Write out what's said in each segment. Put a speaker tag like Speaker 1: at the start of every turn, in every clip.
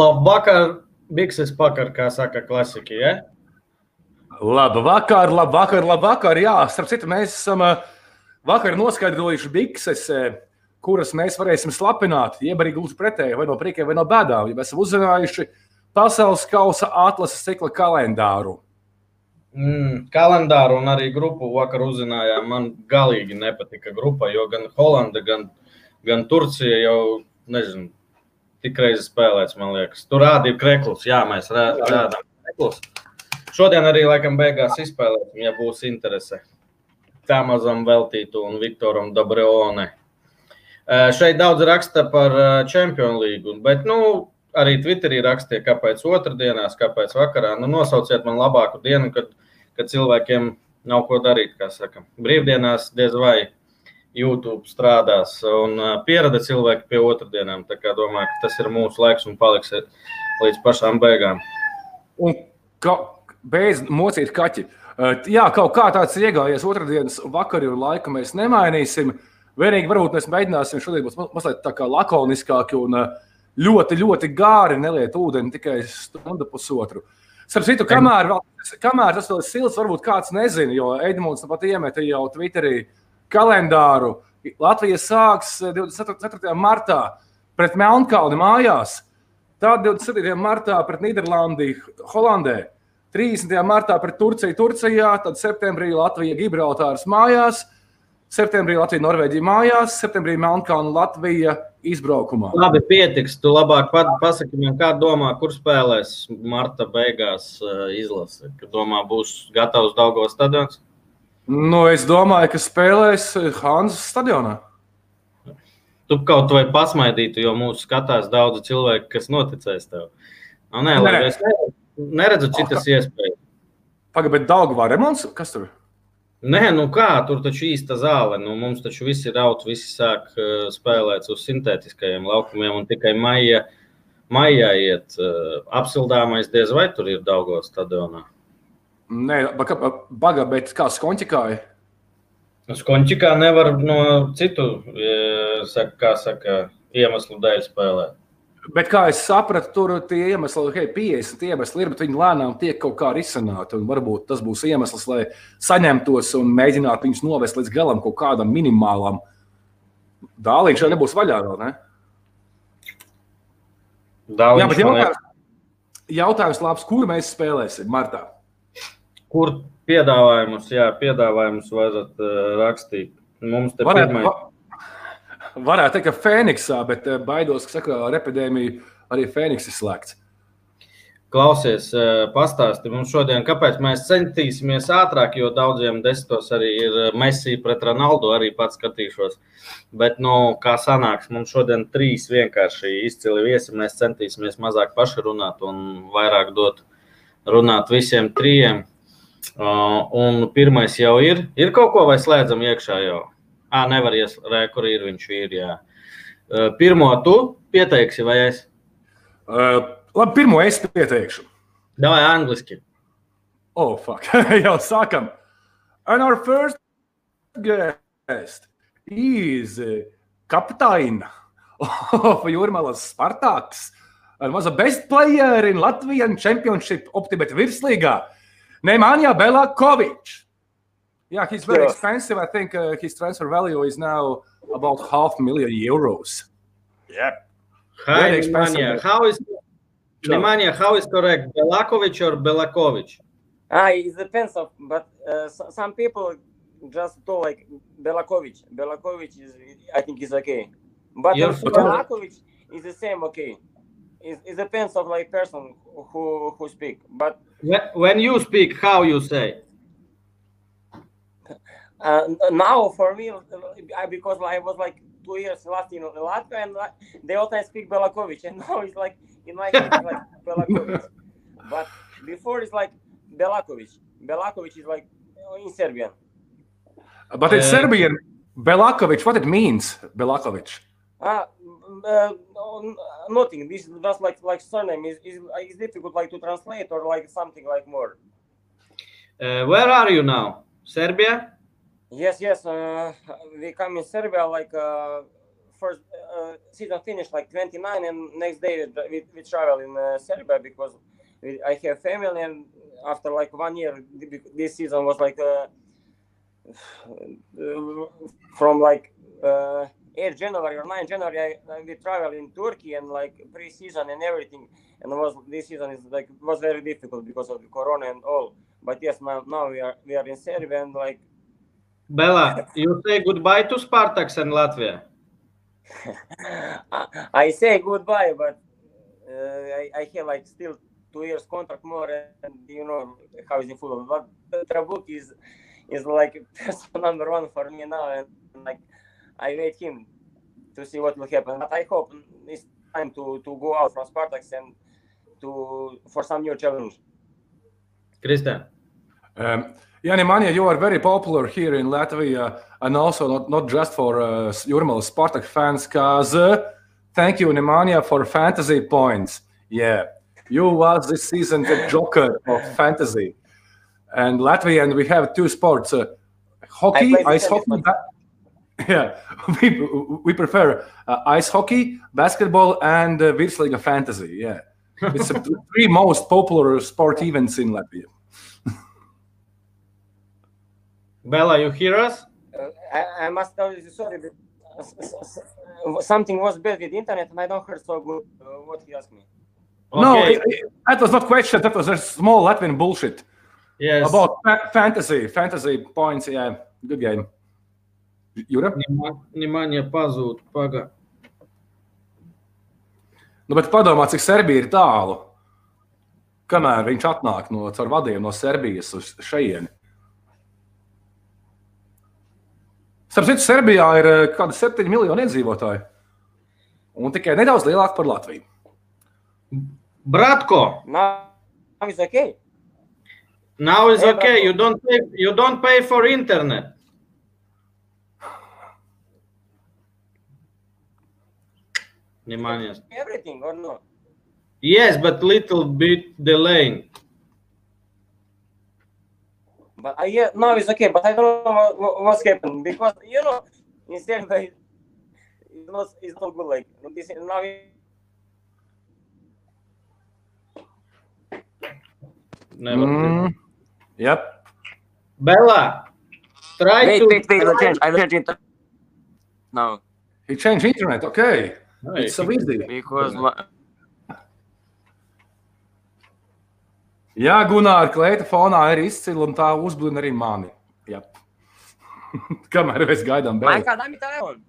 Speaker 1: Labvakar, Bikses pakar, kā saka klasiki, ja?
Speaker 2: Labu vakar, labu vakar, labu vakar. Jā, starp citu, mēs esam uh, vakar noskaidrojuši bikses, uh, kuras mēs varēsim slapināt, jeb arī gluži pretēji, vai no priekiem, vai no bēdām. Ja mēs esam uzzinājuši pasaules kausa atlases cikla kalendāru.
Speaker 1: Mm, kalendāru un arī grupu vakar uzzinājām. Man galīgi nepatika grupa, jo gan Holanda, gan, gan Turcija jau, nezinu, tik reizi spēlēts, man liekas. Tur rādīja kreklus, jā, mēs rā, rādām kreklus. Šodien arī laikam beigās izspēlēsim, ja būs interese. Tamazam Veltītu un Viktoram Dabreone. Šeit daudz raksta par Champions League, bet, nu, arī Twitterī rakstīja, kāpēc otrdienās, kāpēc vakarā. Nu, nosauciet man labāku dienu, kad, kad cilvēkiem nav ko darīt, kā saka. Brīvdienās diez vai YouTube strādās un pierada cilvēki pie otrdienām. Tā kā domāju, ka tas ir mūsu laiks un paliks līdz pašām beigām.
Speaker 2: Un ka, beidz mocīt kaķi. Jā, kaut kā tāds iegājies otrdienas vakarā, un laika mēs nemainīsim. Vienīgi varbūt mēs mēģināsim šodien būt mazliet tā kā lakoniskāki un ļoti, ļoti gāri neliet ūdeni tikai stundu pusotru. Starp citu, kamēr, vēl, kamēr tas vēl ir silts, varbūt kāds nezina, jo Edmunds pat iemeta jau Twitterī kalendāru. Latvija sāks 24. martā pret Melnkalni mājās, tad 27. martā pret Nīderlandi, Holandē. 30. martā pret Turciju, Turcijā, tad septembrī Latvija, Gibraltāras mājās, septembrī Latvija, Norvēģija mājās, septembrī Melnkalna, Latvija izbraukumā.
Speaker 1: Labi, pietiks. Tu labāk pasaki man, kā domā, kur spēlēs marta beigās izlase. Kad domā, būs gatavs Daugavas stadions?
Speaker 2: Nu, es domāju, ka spēlēs Hanzas stadionā.
Speaker 1: Tu kaut vai pasmaidītu, jo mūsu skatās daudzi cilvēki, kas noticēs tev. Nu, nē, nē. Es neredzu citas oh, iespējas.
Speaker 2: Pagaid, bet Daugavā remonts? Kas tur?
Speaker 1: Nē, nu kā, tur taču īsta zāle. Nu, mums taču visi ir auto, visi sāk uh, spēlēt uz sintētiskajiem laukumiem, un tikai maija, maijā iet uh, apsildāmais diez vai tur ir Daugavas stadionā.
Speaker 2: Nē, baga, bet kā skonķikāja?
Speaker 1: Skonķikā nevar no citu, saka, kā saka, iemeslu dēļ spēlēt.
Speaker 2: Bet kā es sapratu, tur tie iemesli, okay, 50 iemesli ir, bet viņi lēnām tiek kaut kā risināti. Varbūt tas būs iemesls, lai saņemtos un mēģinātu viņus novest līdz galam kaut kādam minimālam. Dāliņš jau nebūs vaļā vēl, ne?
Speaker 1: Dāliņš
Speaker 2: Jā, bet jautājums, jautājums labs, kur mēs spēlēsim martā?
Speaker 1: Kur piedāvājumus, jā, piedāvājumus varat uh, rakstīt? Mums te
Speaker 2: Varētu,
Speaker 1: pirmais...
Speaker 2: va varētu teikt, ka Fēniksā, bet eh, baidos, ka sakarā ar epidēmiju arī Fēniks ir slēgts.
Speaker 1: Klausies, eh, pastāsti mums šodien, kāpēc mēs centīsimies ātrāk, jo daudziem desmitos arī ir eh, Messi pret Ronaldu, arī pats skatīšos. Bet, nu, kā sanāks, mums šodien trīs vienkārši izcili viesi. Mēs centīsimies mazāk paši runāt un vairāk dot runāt visiem trijiem. Un pirmais jau ir. Ir kaut ko vai slēdzam iekšā jau? Ah, nevar ieslēgt, kur ir viņš. Ir, jā. Pirmo tu pieteiksi, vai es?
Speaker 2: Uh, labi, pirmo es pieteikšu.
Speaker 1: Davai angliski.
Speaker 2: Oh, fuck. Jau sākam. And our first guest is Kaptain of Jurmalas Spartaks and was a best player in Latvian Championship Optimate Virslīgā. Nemanja Belakovic. Yeah, he's very
Speaker 3: Yes.
Speaker 2: expensive. I think uh, his transfer value is now about half million euros.
Speaker 3: Yeah.
Speaker 1: Hi, Nemanja. How is Nemanja, how is correct? Belakovic or Belakovic?
Speaker 3: Ah, it depends of, but uh, so, some people just do like Belakovic. Belakovic is, I think, is okay. But
Speaker 1: You're
Speaker 3: also
Speaker 1: fine.
Speaker 3: Belakovic is the same. Okay. It, it depends of like person who who speak. But
Speaker 1: When, when you speak, how you say?
Speaker 3: uh, now for me, uh, I- because I was like two years last in Latvia, and like, they all time speak Belakovic, and now it's like in my head it's like Belakovic. But before it's like Belakovic. Belakovic is like in Serbian.
Speaker 2: But in
Speaker 1: Uh,
Speaker 2: Serbian, Belakovic, what it means, Belakovic?
Speaker 3: Uh, no, nothing. This is just like like surname is is is difficult like to translate or like something like more.
Speaker 1: Uh, where are you now? Serbia?
Speaker 3: Yes, yes. Uh, we come in Serbia like uh, first uh, season finished like 29, and next day we, we travel in uh, Serbia because we, I have family, and after like one year, this season was like uh, from like uh, 8 January or 9 January, I, we travel in Turkey and like pre-season and everything, and was this season is like was very difficult because of the corona and all. But yes, now now we are we are in Serbia and like.
Speaker 1: Bella, you say goodbye to Spartaks and Latvia.
Speaker 3: I say goodbye, but uh, I, I have like still two years contract more, and you know how is in football. But Trabuk is is like person number one for me now, and like I wait him to see what will happen. But I hope it's time to to go out from Spartaks and to for some new challenge.
Speaker 1: Christian.
Speaker 2: Um, yeah, Nemanja, you are very popular here in Latvia, and also not, not just for uh, Jurmala Spartak fans, because uh, thank you, Nemanja, for fantasy points. Yeah, you was this season the joker of fantasy. And Latvia, and we have two sports: uh, hockey, ice hockey. yeah, we, we prefer uh, ice hockey, basketball, and uh, Virslīga fantasy. Yeah, it's the three most popular sport events in Latvia.
Speaker 1: Bella, you hear us?
Speaker 3: Uh, I, I, must tell you, sorry, but something was bad with internet, and I don't hear so good uh, what he asked me.
Speaker 2: Okay. No, it, it, that was not question. That was a small Latvian bullshit.
Speaker 1: Yes.
Speaker 2: About fa fantasy, fantasy points. Yeah, good game. Jura?
Speaker 1: Nemanja pazūd, paga.
Speaker 2: Nu, bet padomā, cik Serbija ir tālu. Kamēr viņš atnāk no caur vadiem no Serbijas uz šejieni. Starp citu, Serbijā ir eh, kādi 7 miljoni iedzīvotāji. Un tikai nedaudz lielāk par Latviju.
Speaker 1: Bratko!
Speaker 3: Now it's okay.
Speaker 1: Now it's okay. You don't pay, you don't pay for internet. Nemanja.
Speaker 3: Everything or no?
Speaker 1: Yes, but little bit delaying.
Speaker 3: But I yeah, now it's okay. But I don't know what, what's happened because you know instead like, it's not it's not good like this now.
Speaker 1: Never.
Speaker 2: Mm, yep.
Speaker 1: Bella, try
Speaker 3: wait,
Speaker 1: to.
Speaker 3: Wait, wait, wait. Change. I will change it. No.
Speaker 2: He changed internet. Okay. No, it's so easy.
Speaker 3: Because. My...
Speaker 2: Jā, Gunār, kleita fonā ir izcila un tā uzblina arī mani. Jā. Kamēr mēs gaidām.
Speaker 3: Man kādām ir telefons?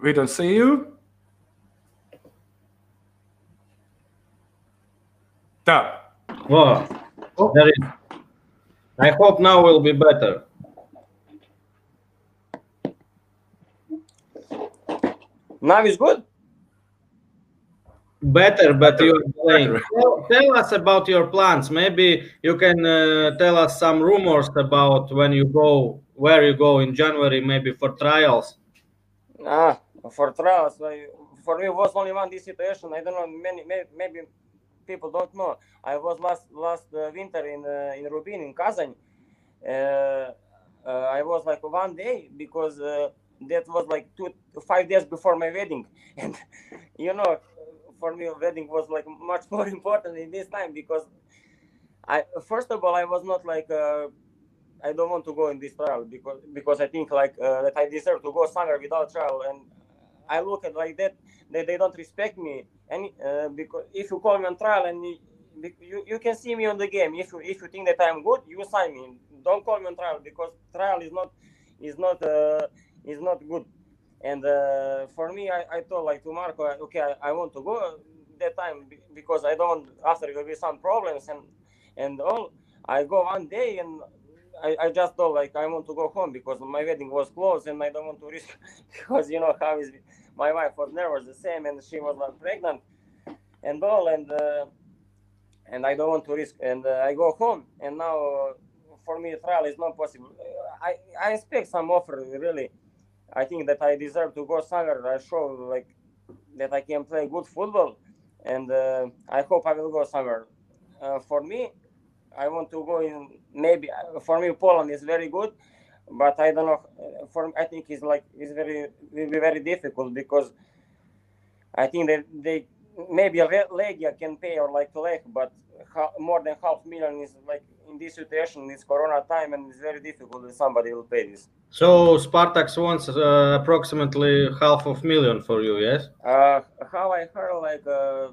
Speaker 2: We don't see you. Tā.
Speaker 1: Oh, there is. I hope now will be better.
Speaker 3: Now is good.
Speaker 1: Better, but you're playing. Tell, tell, us about your plans. Maybe you can uh, tell us some rumors about when you go, where you go in January, maybe for trials.
Speaker 3: Ah, for trials. For me, it was only one this situation. I don't know. Many, maybe people don't know. I was last last uh, winter in uh, in Rubin in Kazan. Uh, uh, I was like one day because uh, that was like two five days before my wedding, and you know for me a wedding was like much more important in this time because I first of all I was not like uh, I don't want to go in this trial because because I think like uh, that I deserve to go somewhere without trial. And I look at like that they, they don't respect me. And uh, because if you call me on trial and you, you, you can see me on the game. If you if you think that I'm good you sign me. Don't call me on trial because trial is not is not uh, is not good and uh, for me, I, I told like to Marco, okay, I, I want to go that time because I don't after there will be some problems and and all. I go one day and I, I just told like I want to go home because my wedding was close and I don't want to risk because you know how is my wife was nervous the same and she was like pregnant and all and uh, and I don't want to risk and uh, I go home and now uh, for me trial is not possible. I I expect some offer really I think that I deserve to go somewhere. I show like that I can play good football, and uh, I hope I will go somewhere. Uh, for me, I want to go in maybe uh, for me Poland is very good. but I don't know. uh, For I think it's like it's very will be very difficult because I think that they maybe Legia can pay or like Lech, but more than half million is like in this situation, it's Corona time, and it's very difficult that somebody will pay this.
Speaker 1: So Spartak wants uh, approximately half of million for you, yes?
Speaker 3: Uh, how I heard, like uh,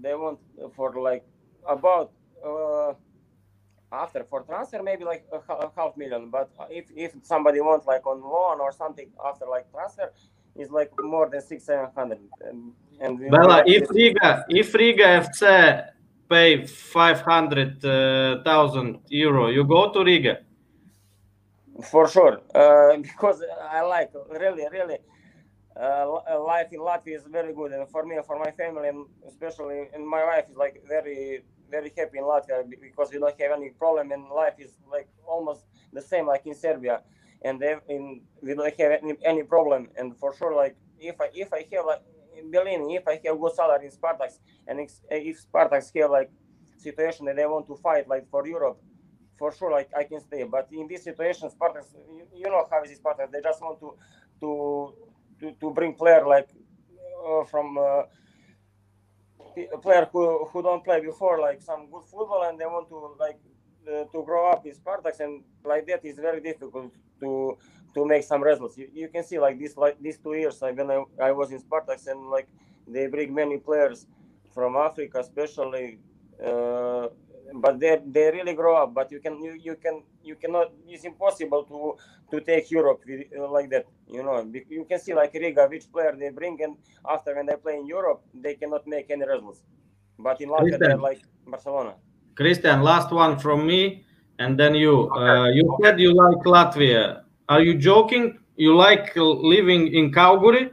Speaker 3: they want for like about uh, after for transfer maybe like a, a half million. But if if somebody wants like on loan or something after like transfer, it's like more than six seven hundred. And, and
Speaker 1: Bella, if Riga, if Riga FC pay five hundred uh, thousand euro, you go to Riga.
Speaker 3: for sure, uh, because I like really really. Uh, life in Latvia is very good, and for me, for my family, and especially and my wife is like very, very happy in Latvia because we don't have any problem, and life is like almost the same like in Serbia, and they, in we don't have any, any problem, and for sure, like if I if I have like in Berlin, if I have good salary in Spartaks, and if, if have like situation that they want to fight like for Europe, for sure like I can stay. But in this situation, Spartans, you, you know how is it Spartans? They just want to to to, to bring player like uh, from uh, player who who don't play before like some good football and they want to like uh, to grow up in Spartaks and like that is very difficult to to make some results. You, you can see like this like these two years like when I, I was in Spartaks and like they bring many players from Africa especially uh, but they they really grow up but you can you, you can you cannot it's impossible to to take Europe with, uh, like that you know you can see like Riga which player they bring and after when they play in Europe they cannot make any results but in Latvia they're like Barcelona
Speaker 1: Christian, last one from me, and then you. Uh, you said you like Latvia. Are you joking? You like living in Kauguri?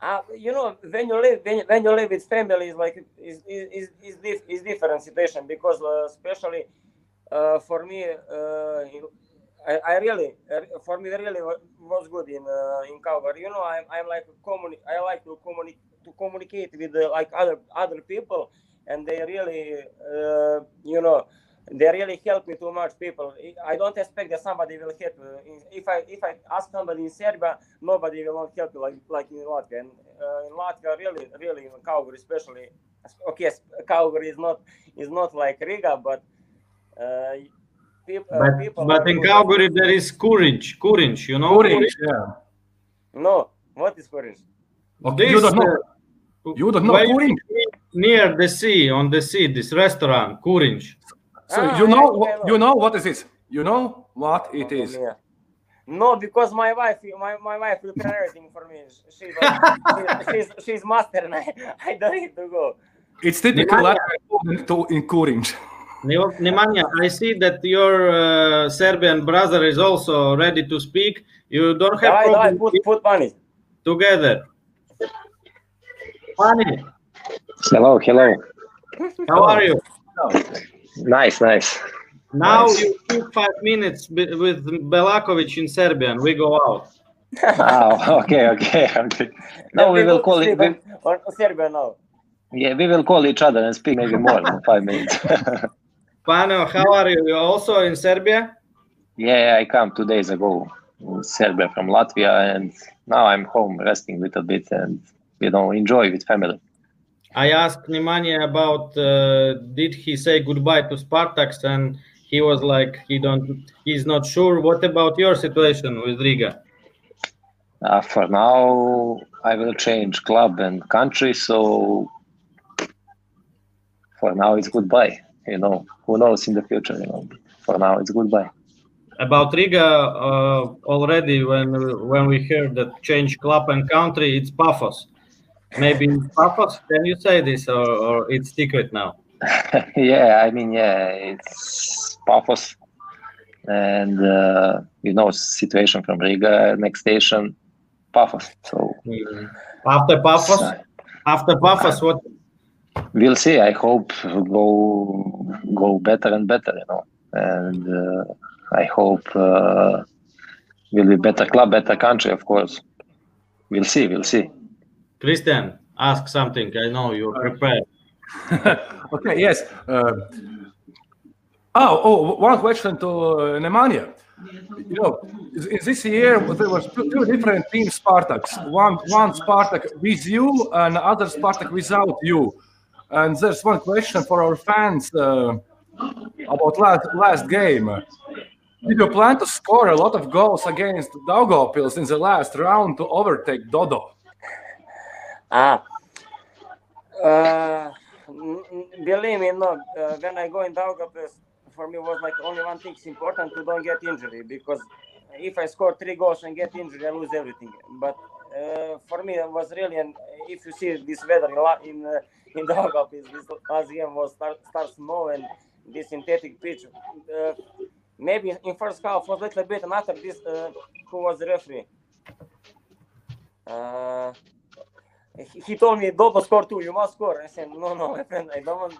Speaker 3: Uh, you know, when you live when, when you live with family, is like is is is is, is different situation because uh, especially uh, for me, uh, I, I really uh, for me really wa- was good in uh, in Kauguri. You know, I'm I'm like communi- I like to communicate to communicate with uh, like other other people, and they really you know they really help me too much people i don't expect that somebody will help uh, in- if i if i ask somebody in serbia nobody will not help you like like in latvia and uh, in latvia really really in kauguri especially okay s- kauguri is not is not like riga but uh, peop- uh,
Speaker 1: But,
Speaker 3: people
Speaker 1: but
Speaker 3: are
Speaker 1: in
Speaker 3: good.
Speaker 1: Kauguri there is Courage. Courage, you know.
Speaker 2: Kurīņš, jā.
Speaker 3: no what is courage
Speaker 2: Okay, you don't know.
Speaker 1: uh,
Speaker 2: You don't know
Speaker 1: where
Speaker 2: Kurīņš?
Speaker 1: Near the sea, on the sea, this restaurant, Courage.
Speaker 2: So
Speaker 3: ah,
Speaker 2: you know, what, you know what is this? You know what it is?
Speaker 3: No, because my wife, my, my wife prepared everything for me. She, she, she's, she's master, and I, I don't need to go.
Speaker 2: It's typical to
Speaker 1: encourage. Nemanja, I see that your uh, Serbian brother is also ready to speak. You don't have
Speaker 3: to
Speaker 1: problem.
Speaker 3: Put, put money
Speaker 1: together. Money.
Speaker 4: Hello, hello.
Speaker 1: How are you? Hello.
Speaker 4: Nice, nice.
Speaker 1: Now
Speaker 4: Nice.
Speaker 1: you speak five minutes bi- with Belakovic in Serbian. We go out.
Speaker 4: Oh, okay, okay, okay. No, we
Speaker 3: Then
Speaker 4: will call it.
Speaker 3: speak
Speaker 4: We,
Speaker 3: on, on Serbia now.
Speaker 4: yeah, we will call each other and speak maybe more than five minutes.
Speaker 1: Pano, how are you? You're also in Serbia?
Speaker 4: yeah, I come two days ago in Serbia from Latvia, and now I'm home resting a little bit and you know enjoy with family.
Speaker 1: I asked Nemanja about uh, did he say goodbye to Spartaks, and he was like he don't, he's not sure. What about your situation with Riga?
Speaker 4: Uh, for now, I will change club and country, so for now it's goodbye. You know, who knows in the future? You know, for now it's goodbye.
Speaker 1: About Riga, uh, already when when we heard that change club and country, it's Paphos. Maybe Paphos. Can you say this, or, or it's secret now?
Speaker 4: yeah, I mean, yeah, it's Paphos, and uh, you know, situation from Riga, next station, Paphos. So
Speaker 1: Mm. After Paphos, after Paphos, what?
Speaker 4: we'll see. I hope go go better and better, you know, and uh, I hope uh, will be better club, better country, of course. We'll see. We'll see.
Speaker 1: Christian, ask something. I know you're prepared.
Speaker 2: okay, yes. Uh, oh, oh, one question to uh, Nemanja. you know, in this year there was two, two different teams, Spartaks. One one Spartak with you and other Spartak without you. And there's one question for our fans uh, about last last game. Did you plan to score a lot of goals against Daugavpils in the last round to overtake Dodo?
Speaker 3: Ah. Uh, believe me, no. Uh, when I go in Daugavpils, for me was like only one thing is important to don't get injury because if I score three goals and get injured, I lose everything. But uh, for me, it was really, and if you see this weather in uh, in Daugavpils, this last game was start, start snow and this synthetic pitch. Uh, maybe in first half was a little bit, and after this, uh, who was the referee? Uh, he, told me, Dodo score two, you must score. I said, no, no, my friend, I don't want.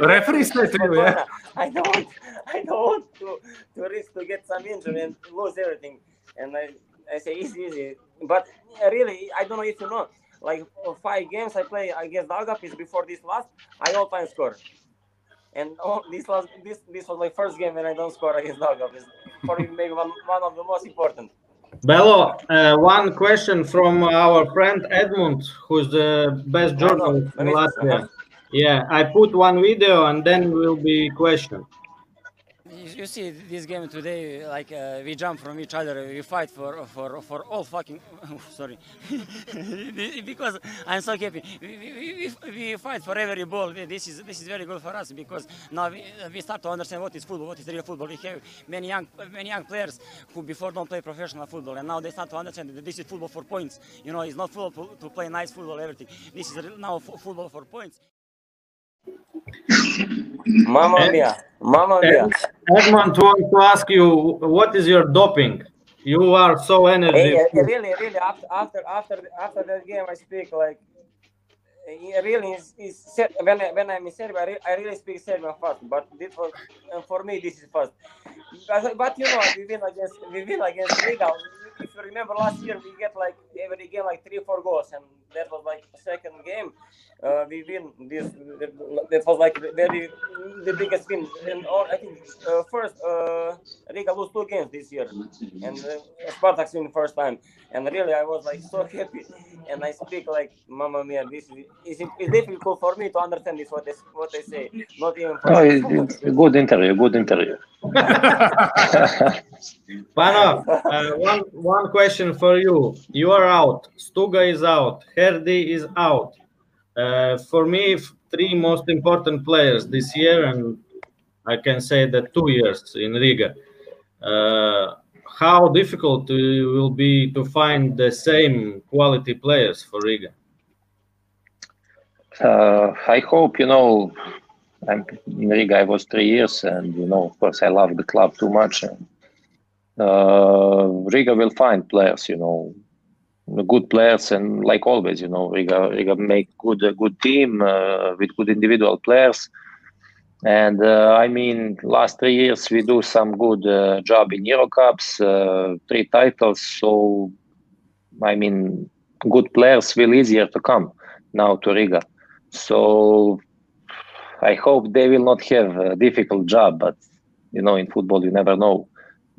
Speaker 2: Referee said to you, yeah?
Speaker 3: I don't want, I don't want to, to risk to get some injury and lose everything. And I, I say, easy, easy. But really, I don't know if you know, like five games I play against Daugavpils before this last, I all time score. And all, this was this this was my first game when I don't score against. For me, maybe one, one of the most important.
Speaker 1: Bello, uh, one question from our friend Edmund, who's the best journalist in Latvia. Yeah, I put one video and then will be question.
Speaker 5: You, see this game today, like uh, we jump from each other, we fight for for for all fucking. sorry, because I'm so happy. We, we, we, we fight for every ball. This is this is very good for us because now we, we start to understand what is football, what is real football. We have many young many young players who before don't play professional football, and now they start to understand that this is football for points. You know, it's not football to play nice football, everything. This is now football for points.
Speaker 3: Mamma mia, mamma mia.
Speaker 1: Edmund wants to ask you, what is your doping? You are so
Speaker 3: Hey,
Speaker 1: energetic.
Speaker 3: uh, really, really, after after after after that game, I speak like really is, is when I, when I'm in Serbia, I, re- I really speak Serbian fast. But this was uh, for me, this is fast. But, but you know, we win against we win against Riga. If you remember last year, we get like every game like three four goals, and that was like second game. Uh, we win this. That was like very the biggest win. And all, I think uh, first uh, Riga lose two games this year, and uh, Spartak win first time. And really, I was like so happy. And I speak like, "Mamma mia!" This is it's, it's difficult for me to understand this what they what they say. Not even. For
Speaker 4: Oh, it- it's a good interview, good interview.
Speaker 1: Pano, uh, one, one question for you. You are out. Stuga is out. Herdi is out. Uh, for me, three most important players this year, and I can say that two years in Riga. Uh, how difficult it will be to find the same quality players for Riga?
Speaker 4: Uh, I hope, you know, I'm in Riga, I was three years, and, you know, of course, I love the club too much. And, uh, Riga will find players, you know, good players, and like always, you know, Riga, Riga make good, a good team uh, with good individual players. And uh, I mean, last three years we do some good uh, job in Euro Cups, uh, three titles. So, I mean, good players will easier to come now to Riga. So I hope they will not have a difficult job, but you know, in football you never know.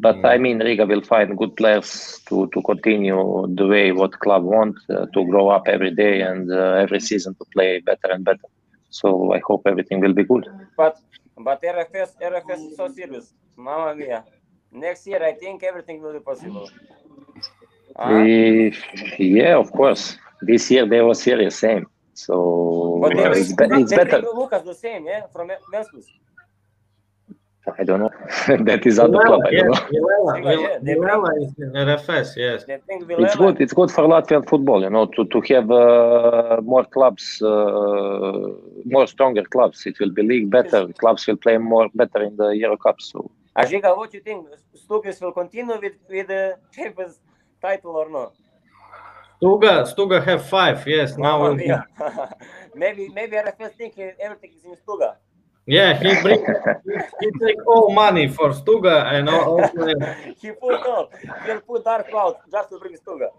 Speaker 4: But
Speaker 1: Mm.
Speaker 4: I mean, Riga will find good players to, to continue the way what club want uh, to grow up every day and uh, every season to play better and better. So I hope everything will be good.
Speaker 3: But but RFS RFS is so serious. Mamma mia. Next year, I think everything will be possible. Uh,
Speaker 4: We- yeah, of course. This year they were serious, same. So
Speaker 3: but they
Speaker 4: uh, it's, be- it's
Speaker 3: they
Speaker 4: better.
Speaker 3: Lucas the same, yeah, from Venskus.
Speaker 4: I don't know. that is other club. I don't know.
Speaker 1: Vilela,
Speaker 3: Yeah, yeah, they bring-
Speaker 1: Vilela is in RFS, yes.
Speaker 3: They bring
Speaker 4: It's good. It's good for Latvian football, you know, to to have uh, more clubs, uh, more stronger clubs. It will be league better. Clubs will play more better in the Euro Cup. So
Speaker 3: Ajika, what do you think? Stugis will continue with with the Champions title or not?
Speaker 1: Stuga, Stuga have five, yes. Now,
Speaker 3: Mamma
Speaker 1: we'll-
Speaker 3: maybe maybe RFS think everything is in Stuga.
Speaker 1: Yeah, he bring, he take all money for Stuga and all, all
Speaker 3: he put all. He'll put Dark Cloud just to bring Stuga.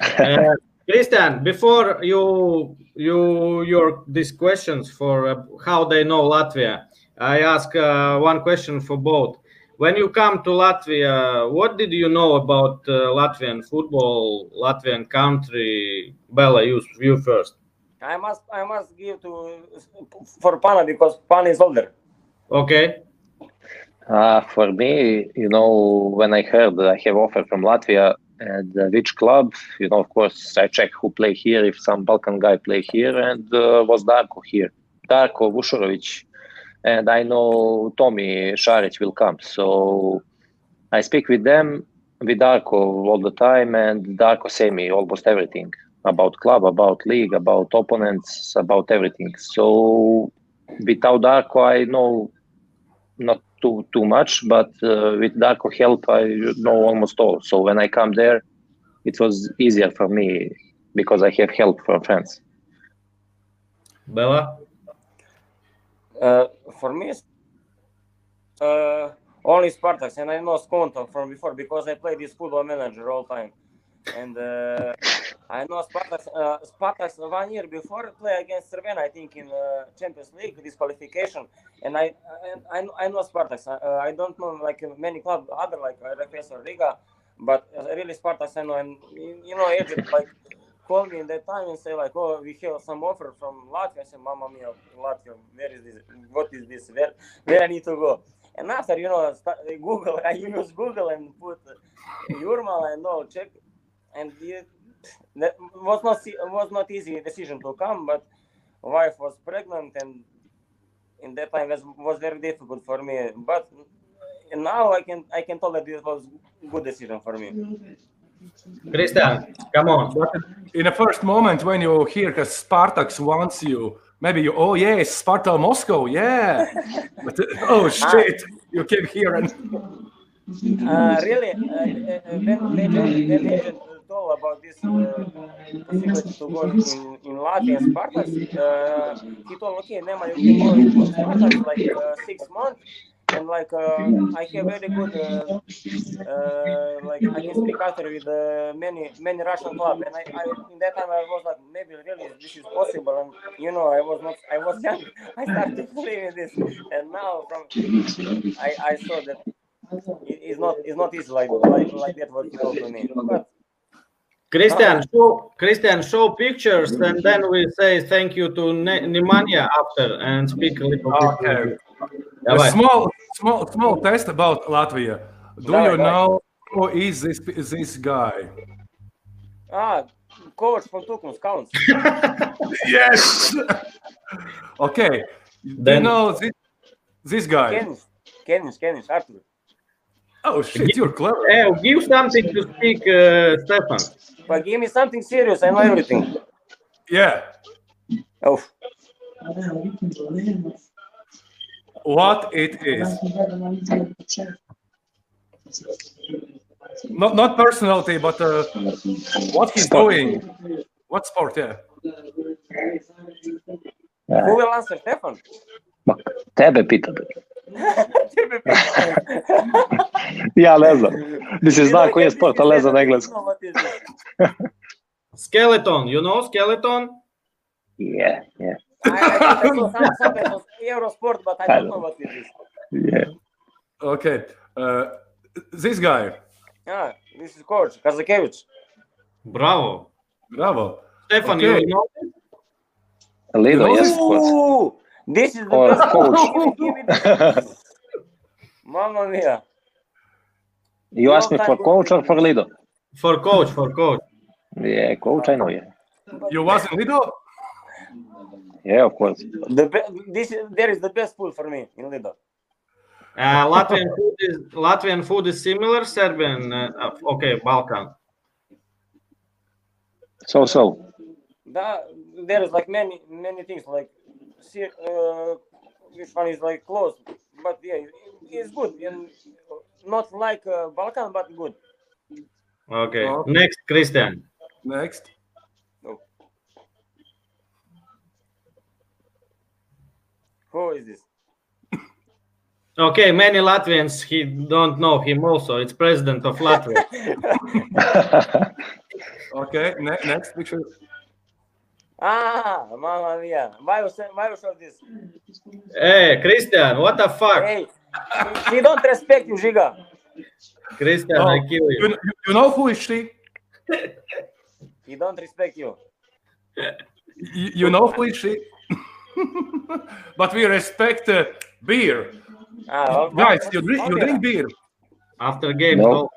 Speaker 1: Uh, Christian, before you you your these questions for uh, how they know Latvia, I ask uh, one question for both. when you come to Latvia, what did you know about uh, Latvian football, Latvian country? Bella, you, you first.
Speaker 3: I must I must give to for Pana because Pana is older.
Speaker 1: Okay.
Speaker 4: Uh, for me, you know, when I heard that I have offer from Latvia and uh, which club, you know, of course, I check who play here, if some Balkan guy play here, and uh, was Darko here. Darko Vušorović, and I know Tommy Šarić will come. So I speak with them, with Darko all the time, and Darko say me almost everything about club, about league, about opponents, about everything. So without Darko, I know not too too much, but uh, with Darko help, I know almost all. So when I come there, it was easier for me because I have help from friends.
Speaker 1: Bella?
Speaker 3: Uh, for me, uh, only Spartak, and I know Skonto from before because I play this football manager all time. And uh, I know Spartak, uh, one year before play against Cervena, I think in uh, Champions League disqualification. And I I, I know Spartak. Uh, I don't know like many clubs other like RFS or Riga, but really Spartak I know. And you know, agent like call me in that time and say like, oh, we have some offer from Latvia. I say, Mamma mia, Latvia, where is this? What is this? Where where I need to go? And after you know, start, Google, I use Google and put Jurmal and no check, and it that was not was not easy decision to come, but wife was pregnant and in that time was was very difficult for me. But now I can I can tell that this was good decision for me.
Speaker 1: Christian, come on.
Speaker 2: But in the first moment when you hear that Spartak wants you, maybe you, oh yes, Sparta Moscow, yeah. but, oh shit, you came here and.
Speaker 3: Uh, really, uh, when legend, when told about this uh, possibility to go in, in Latvia and Spartak, uh, he told, okay, Nema, you can go in Spartak like uh, six months and like uh, I have very good uh, uh, like I can speak after with uh, many many Russian club and I, I, in that time I was like maybe really this is possible and you know I was not I was young. I started playing this and now from I, I saw that it's not it's not easy like like, like that what you told to me. But
Speaker 1: Christian, show, Christian, show pictures and mm-hmm. then we say thank you to ne- Nemanja after and speak a little bit.
Speaker 2: Okay. A small, small, small test about Latvia. Do you know who is this this guy?
Speaker 3: Ah, course from Tukums counts.
Speaker 2: yes. okay. Then, Do you know this, this guy?
Speaker 3: Kenis, Kenis, Kenis, Arthur.
Speaker 2: Oh shit, you're clever.
Speaker 1: Hey, give something to speak, uh, Stefan.
Speaker 3: but give me something serious I know everything
Speaker 2: Yeah.
Speaker 3: oh
Speaker 2: What it is? Not not personality, but uh, what he's
Speaker 4: Sport.
Speaker 2: doing. What sport? Yeah.
Speaker 3: who will answer Stefan
Speaker 4: Ma, tebe pitam. Ja ne znam. Mislim, zna koji je sport, ali ne znam engleski.
Speaker 1: Skeleton, you know skeleton?
Speaker 4: Yeah, yeah,
Speaker 3: Eurosport, but I don't know what it is.
Speaker 4: yeah.
Speaker 2: Okay. Uh, this guy.
Speaker 3: Ah, this is coach Kazakevich.
Speaker 1: Bravo.
Speaker 2: Bravo.
Speaker 1: Stefan,
Speaker 2: Okay.
Speaker 1: you know?
Speaker 4: Lido,
Speaker 2: know
Speaker 4: yes, of course.
Speaker 3: Ooh, this is the
Speaker 4: Or
Speaker 3: best
Speaker 4: coach.
Speaker 3: Give me- give me. Mamma mia.
Speaker 4: You ask me for coach or for Lido?
Speaker 1: For coach, for coach.
Speaker 4: Yeah, coach, I know, yeah.
Speaker 2: You was in Lido?
Speaker 4: Yeah, of course.
Speaker 3: The be- this is, there is the best food for me in Lido.
Speaker 1: Uh, Latvian food is Latvian food is similar Serbian. Uh, uh, okay, Balkan.
Speaker 4: So, so.
Speaker 3: Da, there is like many many things like see uh, which one is like close, but yeah, it's good and not like uh, Balkan, but good.
Speaker 1: Okay.
Speaker 2: Okay.
Speaker 1: Next, Christian.
Speaker 2: Next.
Speaker 3: Who is this?
Speaker 1: Okay, many Latvians he don't know him also. It's president of Latvia.
Speaker 2: Okay. Ne- next picture.
Speaker 3: Ah, mamma mia! Why you say, why you show this?
Speaker 1: hey, Christian, what the fuck?
Speaker 3: Hey, She don't respect you, Giga.
Speaker 1: Christian,
Speaker 2: Oh,
Speaker 1: I kill
Speaker 2: You,
Speaker 1: you.
Speaker 2: you, you know who is she?
Speaker 3: He don't respect you.
Speaker 2: You, you know who is she? but we respect uh, beer.
Speaker 3: Ah, well,
Speaker 2: Guys, you drink, you drink beer.
Speaker 1: After game,
Speaker 4: No.
Speaker 1: no.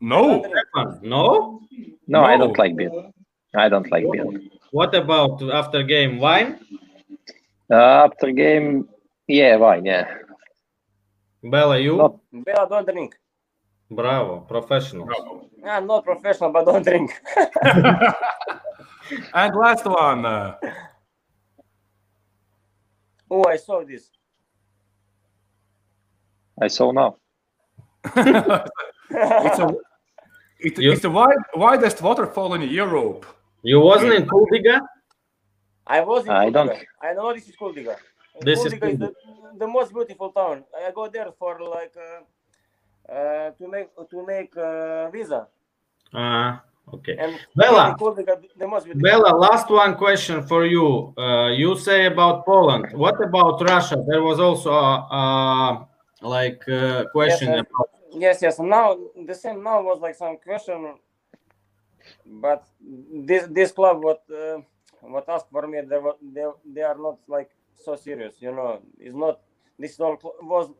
Speaker 2: No.
Speaker 1: Stefan, no?
Speaker 4: No, I don't like beer. I don't like beer.
Speaker 1: What about after game wine?
Speaker 4: Uh, after game, yeah, wine, yeah.
Speaker 1: Bella, you?
Speaker 4: Not-
Speaker 3: Bella, don't drink.
Speaker 1: Bravo, professional.
Speaker 3: I'm not professional, but don't drink.
Speaker 2: And last one. Uh,
Speaker 3: oh, I saw this.
Speaker 4: I saw now.
Speaker 2: it's a, it,
Speaker 1: You-
Speaker 2: it's the wide, widest waterfall in Europe.
Speaker 1: You wasn't in Kuldiga?
Speaker 3: I was in
Speaker 4: I
Speaker 3: Kuldiga.
Speaker 4: don't-
Speaker 3: I know this is Kuldiga.
Speaker 1: This is
Speaker 3: Kuldiga is the, the most beautiful town. I go there for like uh, uh, to make to make uh, visa.
Speaker 1: Uh, okay.
Speaker 3: And
Speaker 1: Bella.
Speaker 3: Kuldiga, the most beautiful.
Speaker 1: Bella, last one question for you. Uh, you say about Poland. What about Russia? There was also a, a like uh, question
Speaker 3: Yes,
Speaker 1: about.
Speaker 3: Yes, yes. Now the same now was like some question, but this this club what uh, what asked for me they were, they they are not like so serious. You know, it's not. This all was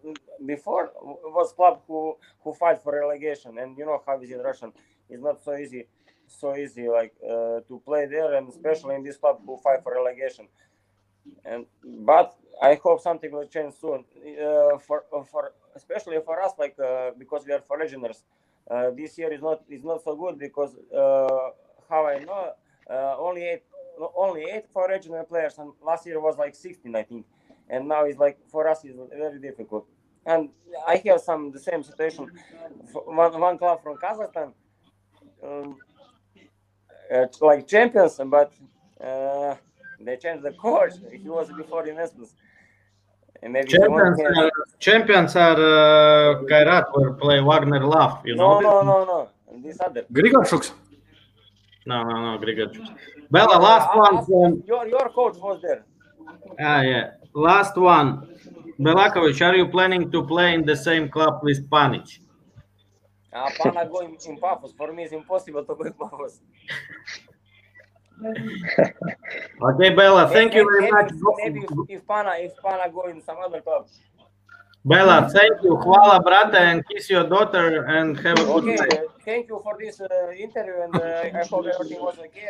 Speaker 3: before was club who who fight for relegation, and you know how is in Russian. It's not so easy, so easy like uh, to play there, and especially in this club who fight for relegation. And but I hope something will change soon. Uh, for for especially for us, like uh, because we are foreigners, uh, this year is not is not so good because uh, how I know uh, only eight only eight foreigner players, and last year was like sixteen, I think, and now it's like for us it's very difficult. And I have some the same situation. One one club from Kazakhstan, um, uh, like champions, but. Uh, they changed the coach. He was before in investments. And maybe
Speaker 1: Champions
Speaker 3: have-
Speaker 1: are, champions are uh, Kairat where play Wagner Love. You
Speaker 3: No,
Speaker 1: know
Speaker 3: no,
Speaker 1: no,
Speaker 3: no, no. This other.
Speaker 2: Grigoršuks.
Speaker 1: No, no, no, Grigorchuk. Bella, last
Speaker 3: Uh,
Speaker 1: one
Speaker 3: uh,
Speaker 1: from
Speaker 3: Your your coach was there.
Speaker 1: Ah, yeah. Last one. Belakovic, are you planning to play in the same club with Panic?
Speaker 3: Uh, Pana go in, in Paphos. For me, it's impossible to go in Paphos.
Speaker 1: Okay, Bella, thank you very
Speaker 3: maybe,
Speaker 1: much.
Speaker 3: Maybe if, if Pana if Pana go in some other club.
Speaker 1: Bella, thank you. Hvala, brate, and kiss your daughter and have a good
Speaker 3: Okay,
Speaker 1: night.
Speaker 3: uh, thank you for this uh, interview, and uh, I hope everything was okay.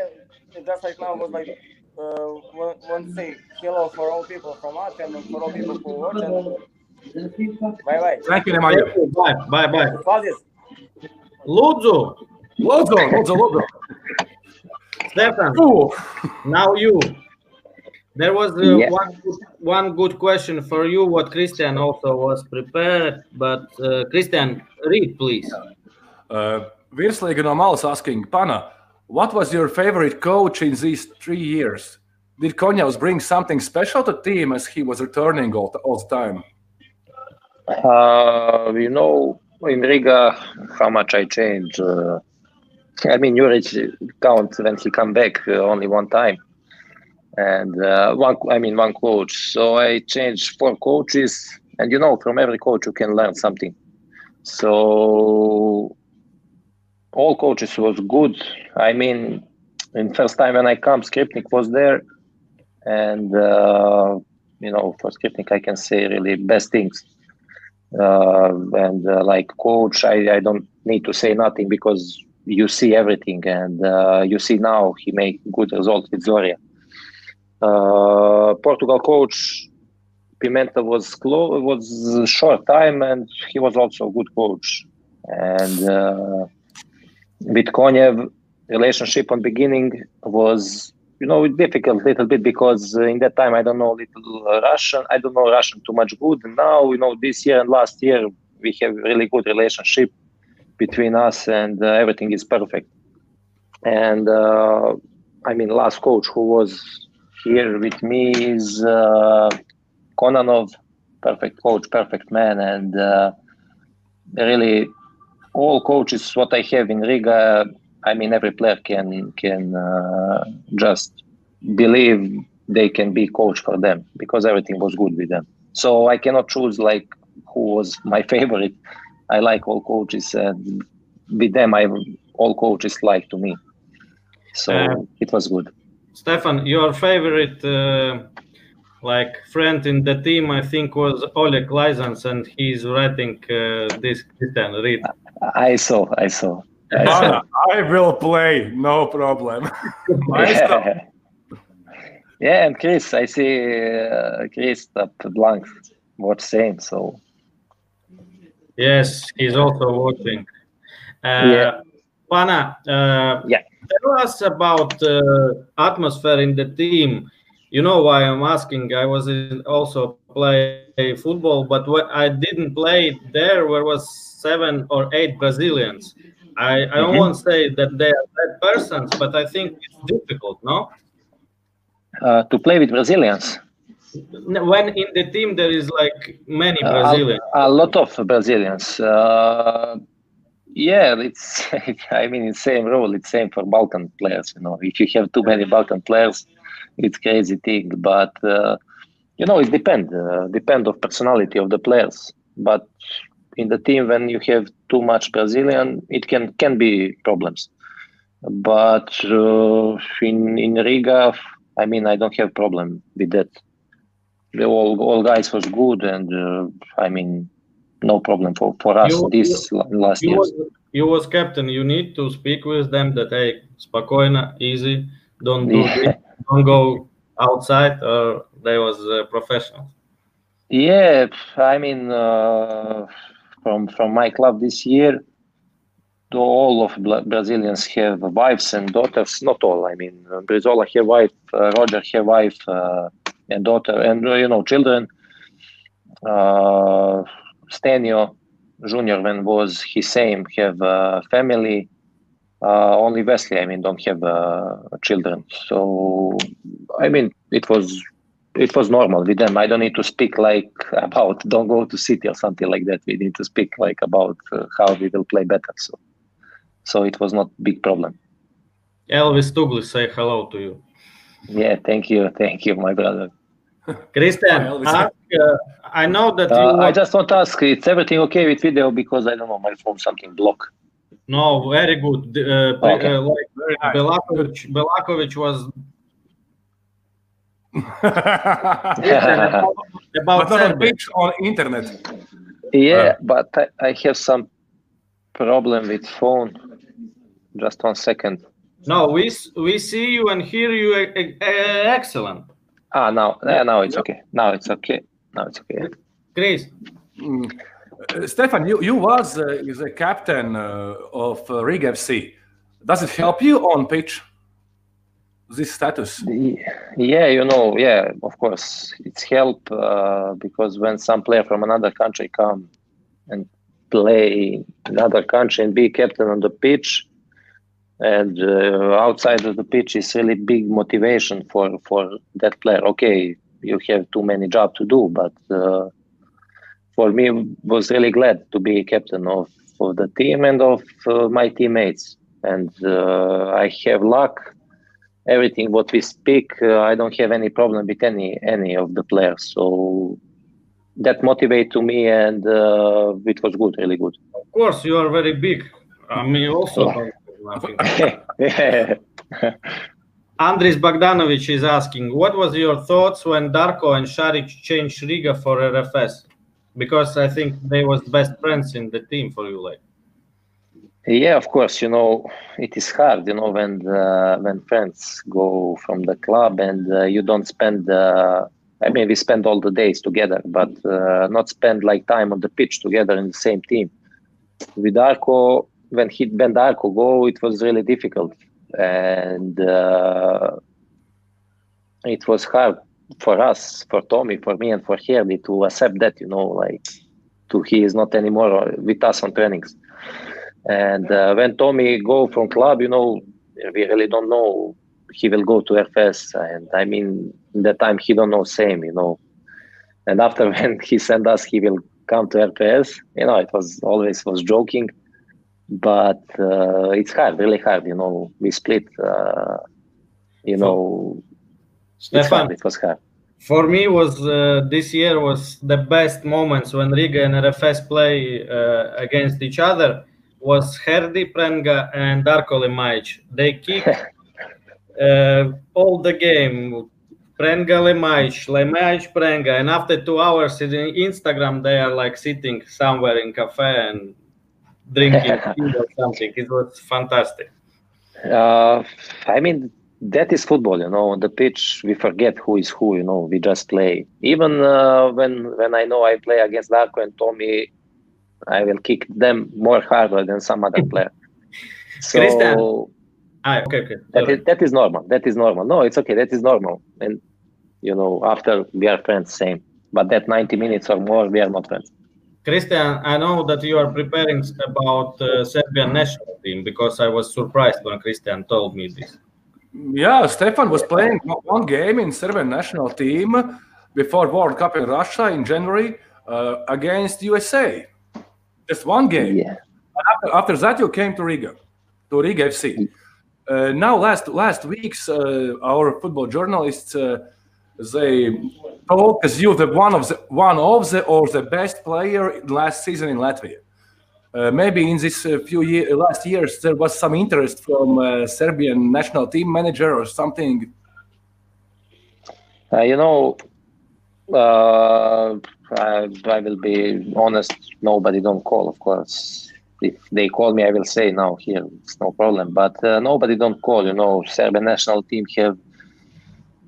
Speaker 3: Just like now was like uh, want, want to say hello for all people from us and for all people who watch. And bye bye.
Speaker 2: Thank you, Nemanja.
Speaker 1: Bye, bye, bye.
Speaker 3: Valdis.
Speaker 1: Lūdzu,
Speaker 2: Lūdzu, lūdzu, lūdzu.
Speaker 1: Stefan,
Speaker 2: Ooh.
Speaker 1: now you. There was uh,
Speaker 4: Yeah.
Speaker 1: one, good- one good question for you, what Christian also was prepared, but uh, Christian, read, please.
Speaker 2: Uh, Virslīga no malas asking, Pana, what was your favorite coach in these three years? Did Konyaus bring something special to team as he was returning all the, all the time?
Speaker 4: Uh, you know, in Riga, how much I changed. Uh, I mean, Juric count when he come back uh, only one time, and uh, one. I mean, one coach. So I changed four coaches, and you know, from every coach you can learn something. So all coaches was good. I mean, in first time when I come, Skripnik was there, and uh, you know, for Skripnik I can say really best things uh, and uh, like coach I, I don't need to say nothing because you see everything and uh, you see now he made good results with Zoria. Uh, Portugal coach Pimenta was close was short time and he was also a good coach. And uh, with Konyev relationship on beginning was you know difficult little bit because uh, in that time I don't know little uh, Russian I don't know Russian too much good. And now you know this year and last year we have really good relationship between us and uh, everything is perfect and uh, I mean last coach who was here with me is uh, Kononov perfect coach perfect man and uh, really all coaches what I have in Riga I mean, every player can can uh, just believe they can be coach for them because everything was good with them. So I cannot choose like who was my favorite. I like all coaches, and with them, I all coaches like to me. So
Speaker 1: Uh,
Speaker 4: it was good.
Speaker 1: Stefan, your favorite uh, like friend in the team, I think, was Oleg Laizāns, and he's writing uh, this Christian read.
Speaker 4: I saw, I saw. I saw.
Speaker 2: Anna, I will play, no problem. Maestro.
Speaker 4: yeah. yeah, and Chris, I see uh, Chris that blank watch same. So
Speaker 1: Yes, he's also watching. Uh,
Speaker 4: Yeah.
Speaker 1: Pana, uh,
Speaker 4: Yeah.
Speaker 1: tell us about uh, atmosphere in the team. You know why I'm asking. I was in also play football, but what I didn't play there, where was seven or eight Brazilians. I, I don't
Speaker 4: Mhm.
Speaker 1: want to say that they are bad persons, but I think it's difficult, no?
Speaker 4: uh, to play with Brazilians,
Speaker 1: When in the team there is like many
Speaker 4: Uh,
Speaker 1: Brazilians.
Speaker 4: a, a lot of Brazilians. Uh, yeah, it's. I mean, it's same rule. It's same for Balkan players. You know, if you have too many Balkan players, it's crazy thing. But uh, you know, it depends. Uh, depend of personality of the players. But in the team, when you have too much Brazilian, it can can be problems. But uh, in in Riga, I mean, I don't have problem with that the all all guys was good and uh, I mean no problem for for us
Speaker 1: You-
Speaker 4: this la- last
Speaker 1: You
Speaker 4: year.
Speaker 1: was, you was captain. You need to speak with them that hey, spokojna, easy, don't do
Speaker 4: Yeah.
Speaker 1: don't go outside. Or they was uh, professional.
Speaker 4: Yeah, I mean uh, from from my club this year, all of Brazilians have wives and daughters. Not all, I mean Brizola have wife, uh, Roger have wife uh, and daughter, and uh, you know children. Uh, Stenio Junior when was his same have uh, family. Uh, only Wesley, I mean, don't have uh, children. So, I mean, it was it was normal with them. I don't need to speak like about don't go to city or something like that. We need to speak like about uh, how we will play better. So, so it was not big problem.
Speaker 1: Elvis Tuglis say hello to you.
Speaker 4: Yeah, thank you, thank you, my brother.
Speaker 1: Christian, ask, uh, I know that you.
Speaker 4: Uh, I just want to ask, it's everything okay with video because I don't know my phone something block.
Speaker 1: no, very good. The, Uh,
Speaker 4: Okay.
Speaker 1: uh, like
Speaker 2: nice.
Speaker 1: Belakovic, Belakovic was about, about
Speaker 2: not on
Speaker 1: Serbia.
Speaker 2: pitch, on internet.
Speaker 4: Yeah, but I, I have some problem with phone. Just one second.
Speaker 1: No, we we see you and hear you. uh, uh, excellent,
Speaker 4: Ah, now, yeah, now it's okay. Now it's okay. Now it's okay.
Speaker 1: Chris.
Speaker 2: Mm. Uh, Stefan, you, you was uh, is a captain uh, of uh, Riga FC. Does it help you on pitch? This status?
Speaker 4: Yeah, you know, yeah, of course, it's help uh, because when some player from another country come and play another country and be captain on the pitch, and uh, outside of the pitch is really big motivation for for that player. Okay, you have too many job to do, but uh, for me, was really glad to be captain of, of the team and of uh, my teammates, and uh, I have luck everything what we speak uh, i don't have any problem with any any of the players so that motivate to me and uh, it was good really good
Speaker 1: Of course, you are very big. I mean, also. Nothing.
Speaker 4: yeah.
Speaker 1: Andris Bogdanovic is asking, what was your thoughts when Darko and Šarić changed Riga for RFS? Because I think they was best friends in the team for you, like.
Speaker 4: yeah of course you know it is hard you know when uh, when friends go from the club and uh, you don't spend uh, i mean we spend all the days together but uh, not spend like time on the pitch together in the same team with Arco, when he Arco go, it was really difficult, and uh, it was hard for us, for Tommy, for me, and for Herdi to accept that. You know, like to he is not anymore with us on trainings. And uh, when Tommy go from club, you know, we really don't know he will go to RFS, and I mean, that time he don't know same, you know. And after when he sent us, he will come to RFS. You know, it was always was joking, but uh, it's hard, really hard. You know, we split. Uh, you know, it's
Speaker 1: Stefan.
Speaker 4: It was hard.
Speaker 1: for me was uh, this year was the best moments when Riga and RFS play uh, against each other was Herdi Prenga and Darko Lemajić. They kick uh, all the game. Prenga Lemajić, Lemajić Prenga, and after two hours in Instagram they are like sitting somewhere in cafe and drinking or something. It was fantastic.
Speaker 4: Uh, I mean, that is football, you know. On the pitch, we forget who is who, you know. We just play. Even uh, when when I know I play against Darko and Tommy, I will kick them more harder than some other player. So
Speaker 1: Christian. Ah, okay, okay.
Speaker 4: that is, that is normal. That is normal. No, it's okay. That is normal. And you know, after we are friends, same. But that 90 minutes or more, we are not friends.
Speaker 1: Christian, I know that you are preparing about uh, Serbian national team because I was surprised when Christian told me this.
Speaker 2: Yeah, Stefan was playing one game in Serbian national team before World Cup in Russia in January uh, against USA. Just one game.
Speaker 4: Yeah.
Speaker 2: After, after that, you came to Riga, to Riga FC. Uh, now, last last weeks, uh, our football journalists uh, they told as you the one of the one of the or the best player last season in Latvia. Uh, maybe in this uh, few year, last years there was some interest from uh, Serbian national team manager or something.
Speaker 4: Uh, you know, uh, I, I will be honest. Nobody don't call, of course. If they call me, I will say now here it's no problem. But uh, nobody don't call. You know, Serbian national team have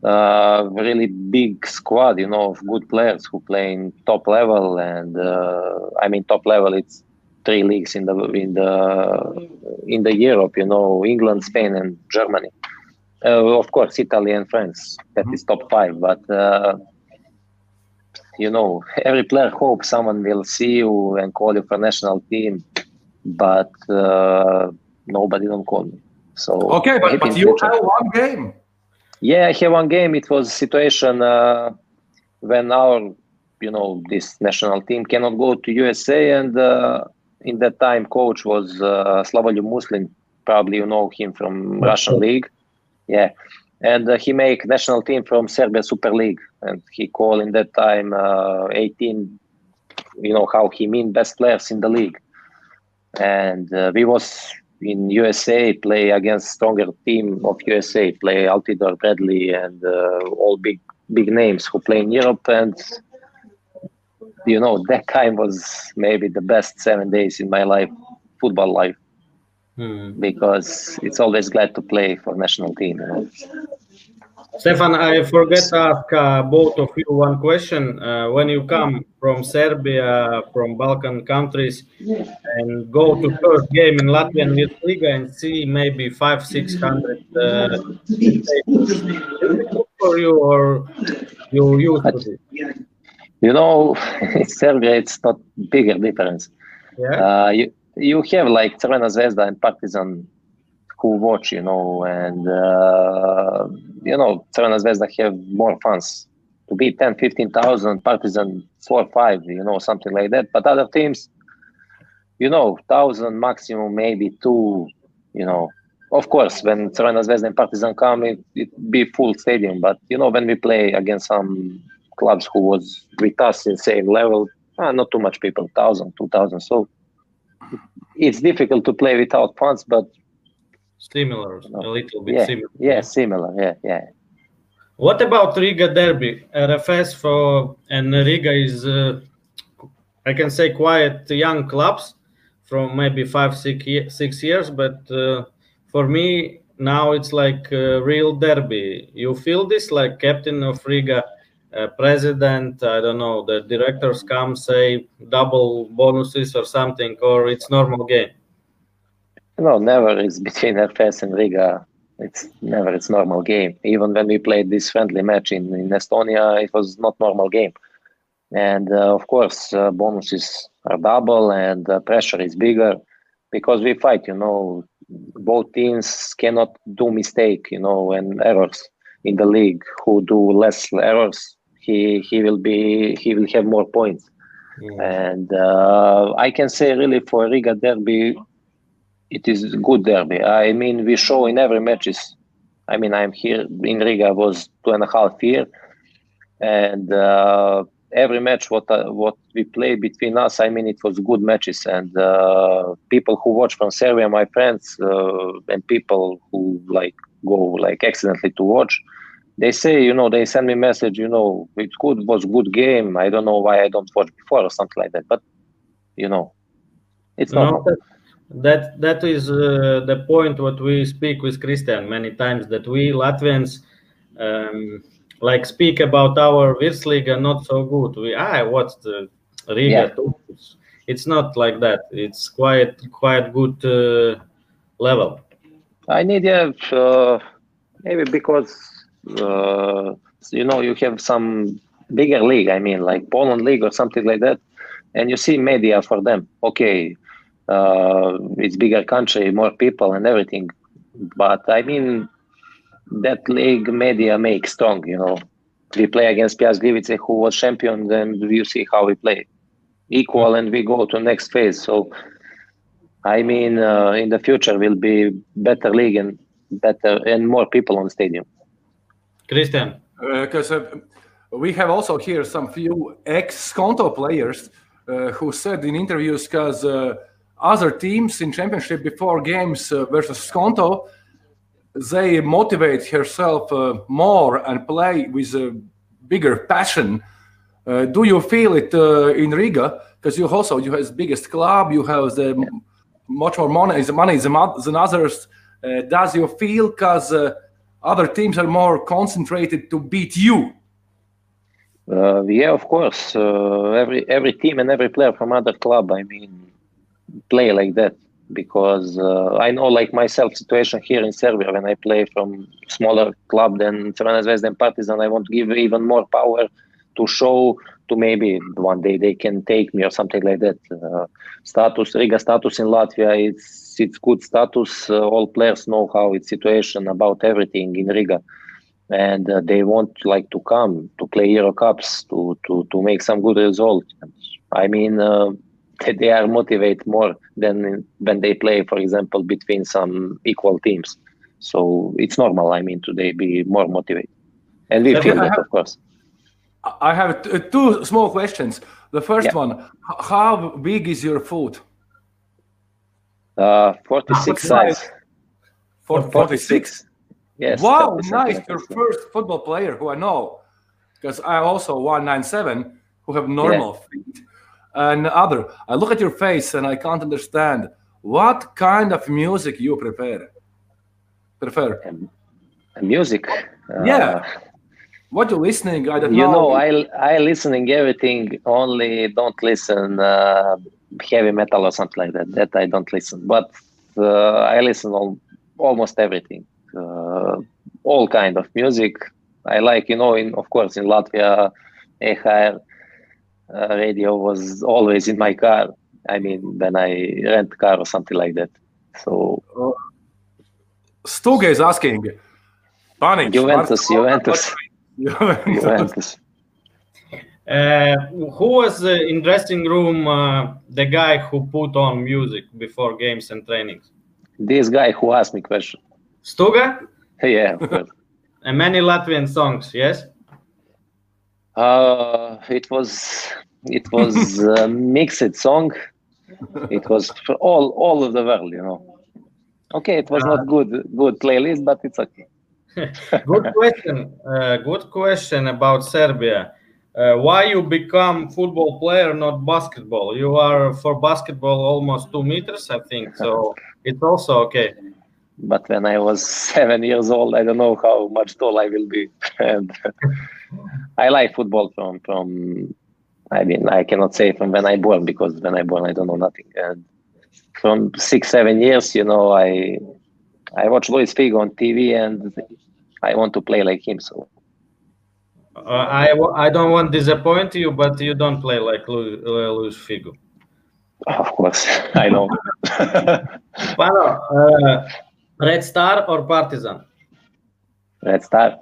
Speaker 4: uh, really big squad. You know, of good players who play in top level, and uh, I mean top level. It's three leagues in the in the in the Europe. You know, England, Spain, and Germany. Uh, of course, Italy and France. That is top five. But uh, you know, every player hopes someone will see you and call you for national team, but uh, nobody don't call me. So
Speaker 2: Okay, but, but you have one game.
Speaker 4: Yeah, I have one game. It was a situation uh, when our, you know, this national team cannot go to USA, and uh, in that time, coach was uh, Slavoljub Muslin. Probably you know him from Russian league. Yeah, and uh, he make national team from Serbia Super League, and he call in that time uh, 18. You know how he mean best players in the league, and uh, we was in USA play against stronger team of USA, play Altidore, Bradley, and uh, all big big names who play in Europe. And you know that time was maybe the best seven days in my life, football life,
Speaker 1: Hmm.
Speaker 4: because it's always glad to play for national team. You know?
Speaker 1: Stefan, I forget to ask uh, both of you one question. Uh, when you come from Serbia, from Balkan countries, and go to first game in Latvian Liga and see maybe five, six hundred uh, for you, or you used to it?
Speaker 4: You know, in Serbia it's not bigger difference.
Speaker 1: Yeah.
Speaker 4: Uh, you you have like Crvena Zvezda and Partizan who watch, you know, and uh, you know Crvena Zvezda have more fans to be 10, 15,000, Partizan four, five, you know, something like that. But other teams, you know, thousand maximum, maybe two, you know. Of course, when Crvena Zvezda and Partizan come, it, it be full stadium. But you know, when we play against some clubs who was with us in same level, uh, not too much people, thousand, two thousand. So it's difficult to play without fans, but
Speaker 1: Similar, a little bit
Speaker 4: yeah,
Speaker 1: similar.
Speaker 4: yeah, similar, yeah, yeah.
Speaker 1: What about Riga Derby? RFS for and Riga is, uh, I can say, quite young clubs from maybe five, six, six years. But uh, for me now it's like a real derby. You feel this like captain of Riga, uh, president. I don't know. The directors come say double bonuses or something, or it's normal game.
Speaker 4: No, never is between RFS and Riga. It's never it's normal game. Even when we played this friendly match in, in Estonia, it was not normal game. And uh, of course, uh, bonuses are double and uh, pressure is bigger because we fight. You know, both teams cannot do mistake. You know, and errors in the league. Who do less errors, he he will be he will have more points. And uh, I can say really for Riga derby, it is good derby. I mean, we show in every matches. I mean, I'm here in Riga was two and a half year, and uh, every match what uh, what we play between us, I mean, it was good matches, and uh, people who watch from Serbia, my friends, uh, and people who like go like accidentally to watch, they say, you know, they send me message, you know, it good, was good game. I don't know why I don't watch before or something like that, but you know, it's not.
Speaker 1: No, that, that that is uh, the point what we speak with Christian many times that we Latvians um, like speak about our Virslīga not so good. We I watched the Riga.
Speaker 4: Yeah.
Speaker 1: It's not like that. It's quite quite good uh, level.
Speaker 4: I need yeah, uh, maybe because uh, you know you have some bigger league. I mean, like Poland league or something like that, and you see media for them. Okay, uh, it's bigger country, more people, and everything. But I mean, that league media makes strong. You know, we play against Piast Gliwice, who was champion, and you see how we play, equal, and we go to next phase. So, I mean, uh, in the future will be better league and better and more people on the stadium.
Speaker 1: Christian,
Speaker 2: because uh, we have also here some few ex-Skonto players uh, who said in interviews because uh, other teams in championship before games uh, versus Skonto, they motivate herself uh, more and play with a bigger passion. Uh, do you feel it in Riga? Because you also you have the biggest club, you have the much more money, the money than, others. Does you feel because other teams are more concentrated to beat you?
Speaker 4: Uh, yeah, of course. Uh, every every team and every player from other club, I mean, play like that because uh, I know, like myself, situation here in Serbia when I play from smaller club than Crvena Zvezda and Partizan, I want to give even more power to show to maybe one day they can take me or something like that. Uh, status Riga status in Latvia, it's it's good status. Uh, all players know how it's situation about everything in Riga and uh, they want like to come to play Euro Cups to to to make some good result. I mean, uh, they are motivated more than when they play, for example, between some equal teams. So it's normal. I mean, today be more motivated, and we feel
Speaker 2: I
Speaker 4: that,
Speaker 2: have-
Speaker 4: of course.
Speaker 2: I have t- two small questions. The first
Speaker 4: Yeah.
Speaker 2: one: How big is your foot?
Speaker 4: Uh, 46
Speaker 2: What's
Speaker 4: size.
Speaker 2: For 46.
Speaker 4: Yes.
Speaker 2: Wow, nice! Your first football player who I know, because I also 197 who have normal feet. And other, I look at your face and I can't understand what kind of music you prefer. Prefer?
Speaker 4: And music. Uh,
Speaker 2: Yeah. What you listening? I don't
Speaker 4: you
Speaker 2: know.
Speaker 4: know i i listening everything only don't listen uh, heavy metal or something like that that i don't listen but uh, i listen al- almost everything uh, all kind of music i like you know in of course in latvia EHR uh, radio was always in my car i mean when i rent car or something like that so
Speaker 2: Stuge is asking. Panic.
Speaker 4: juventus juventus
Speaker 2: Juventus.
Speaker 4: juventus
Speaker 1: uh, who was uh, in dressing room uh, the guy who put on music before games and trainings?
Speaker 4: this guy who asked me question
Speaker 1: Stuga
Speaker 4: yeah
Speaker 1: and many Latvian songs. Yes.
Speaker 4: Uh, it was it was a mixed song. It was for all all of the world, you know. Okay, it was not good good playlist, but it's okay.
Speaker 1: Good question. Uh, good question about Serbia. Uh, why you become football player, not basketball? You are for basketball almost two meters, I think. So it's also okay.
Speaker 4: But when I was seven years old, I don't know how much tall I will be. And I like football from from. I mean, I cannot say from when I born because when I born, I don't know nothing. And from six seven years, you know, I I watch Luis Figo on TV, and I want to play like him. So
Speaker 1: Uh, I, w- I don't want to disappoint you, but you don't play like Lu- uh, Luis Figo.
Speaker 4: Of course, I know.
Speaker 1: Pano, uh, Red Star or Partizan?
Speaker 4: Let's start.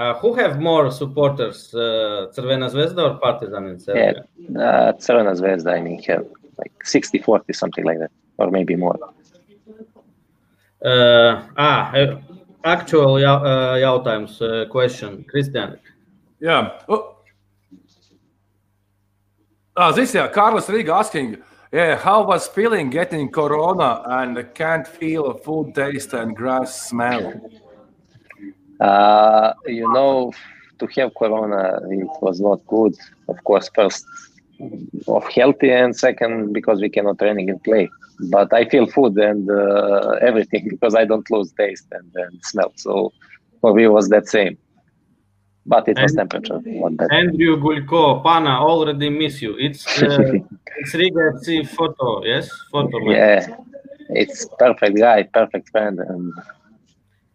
Speaker 1: Uh, who have more supporters, uh, Crvena Zvezda or Partizan in
Speaker 4: Yeah,
Speaker 1: Serbia?
Speaker 4: uh, Crvena Zvezda, I mean, have like 60 40, something like that, or maybe more.
Speaker 1: Uh, ah, uh, actual jau- uh, jautājums, uh, question, Kristian.
Speaker 2: Yeah. Oh. Oh, this yeah, Carlos Rig asking, yeah, how was feeling getting corona and can't feel food taste and grass smell?
Speaker 4: Uh, you know, to have corona, it was not good. Of course, first of healthy and second because we cannot training and play. But I feel food and uh, everything because I don't lose taste and, and smell. So for me, it was that same. But it was temperature.
Speaker 1: Andrew Gulko, Pana, already miss you. It's uh, it's Riga FC photo, yes, photo. man.
Speaker 4: Yeah, it's perfect guy, perfect friend, and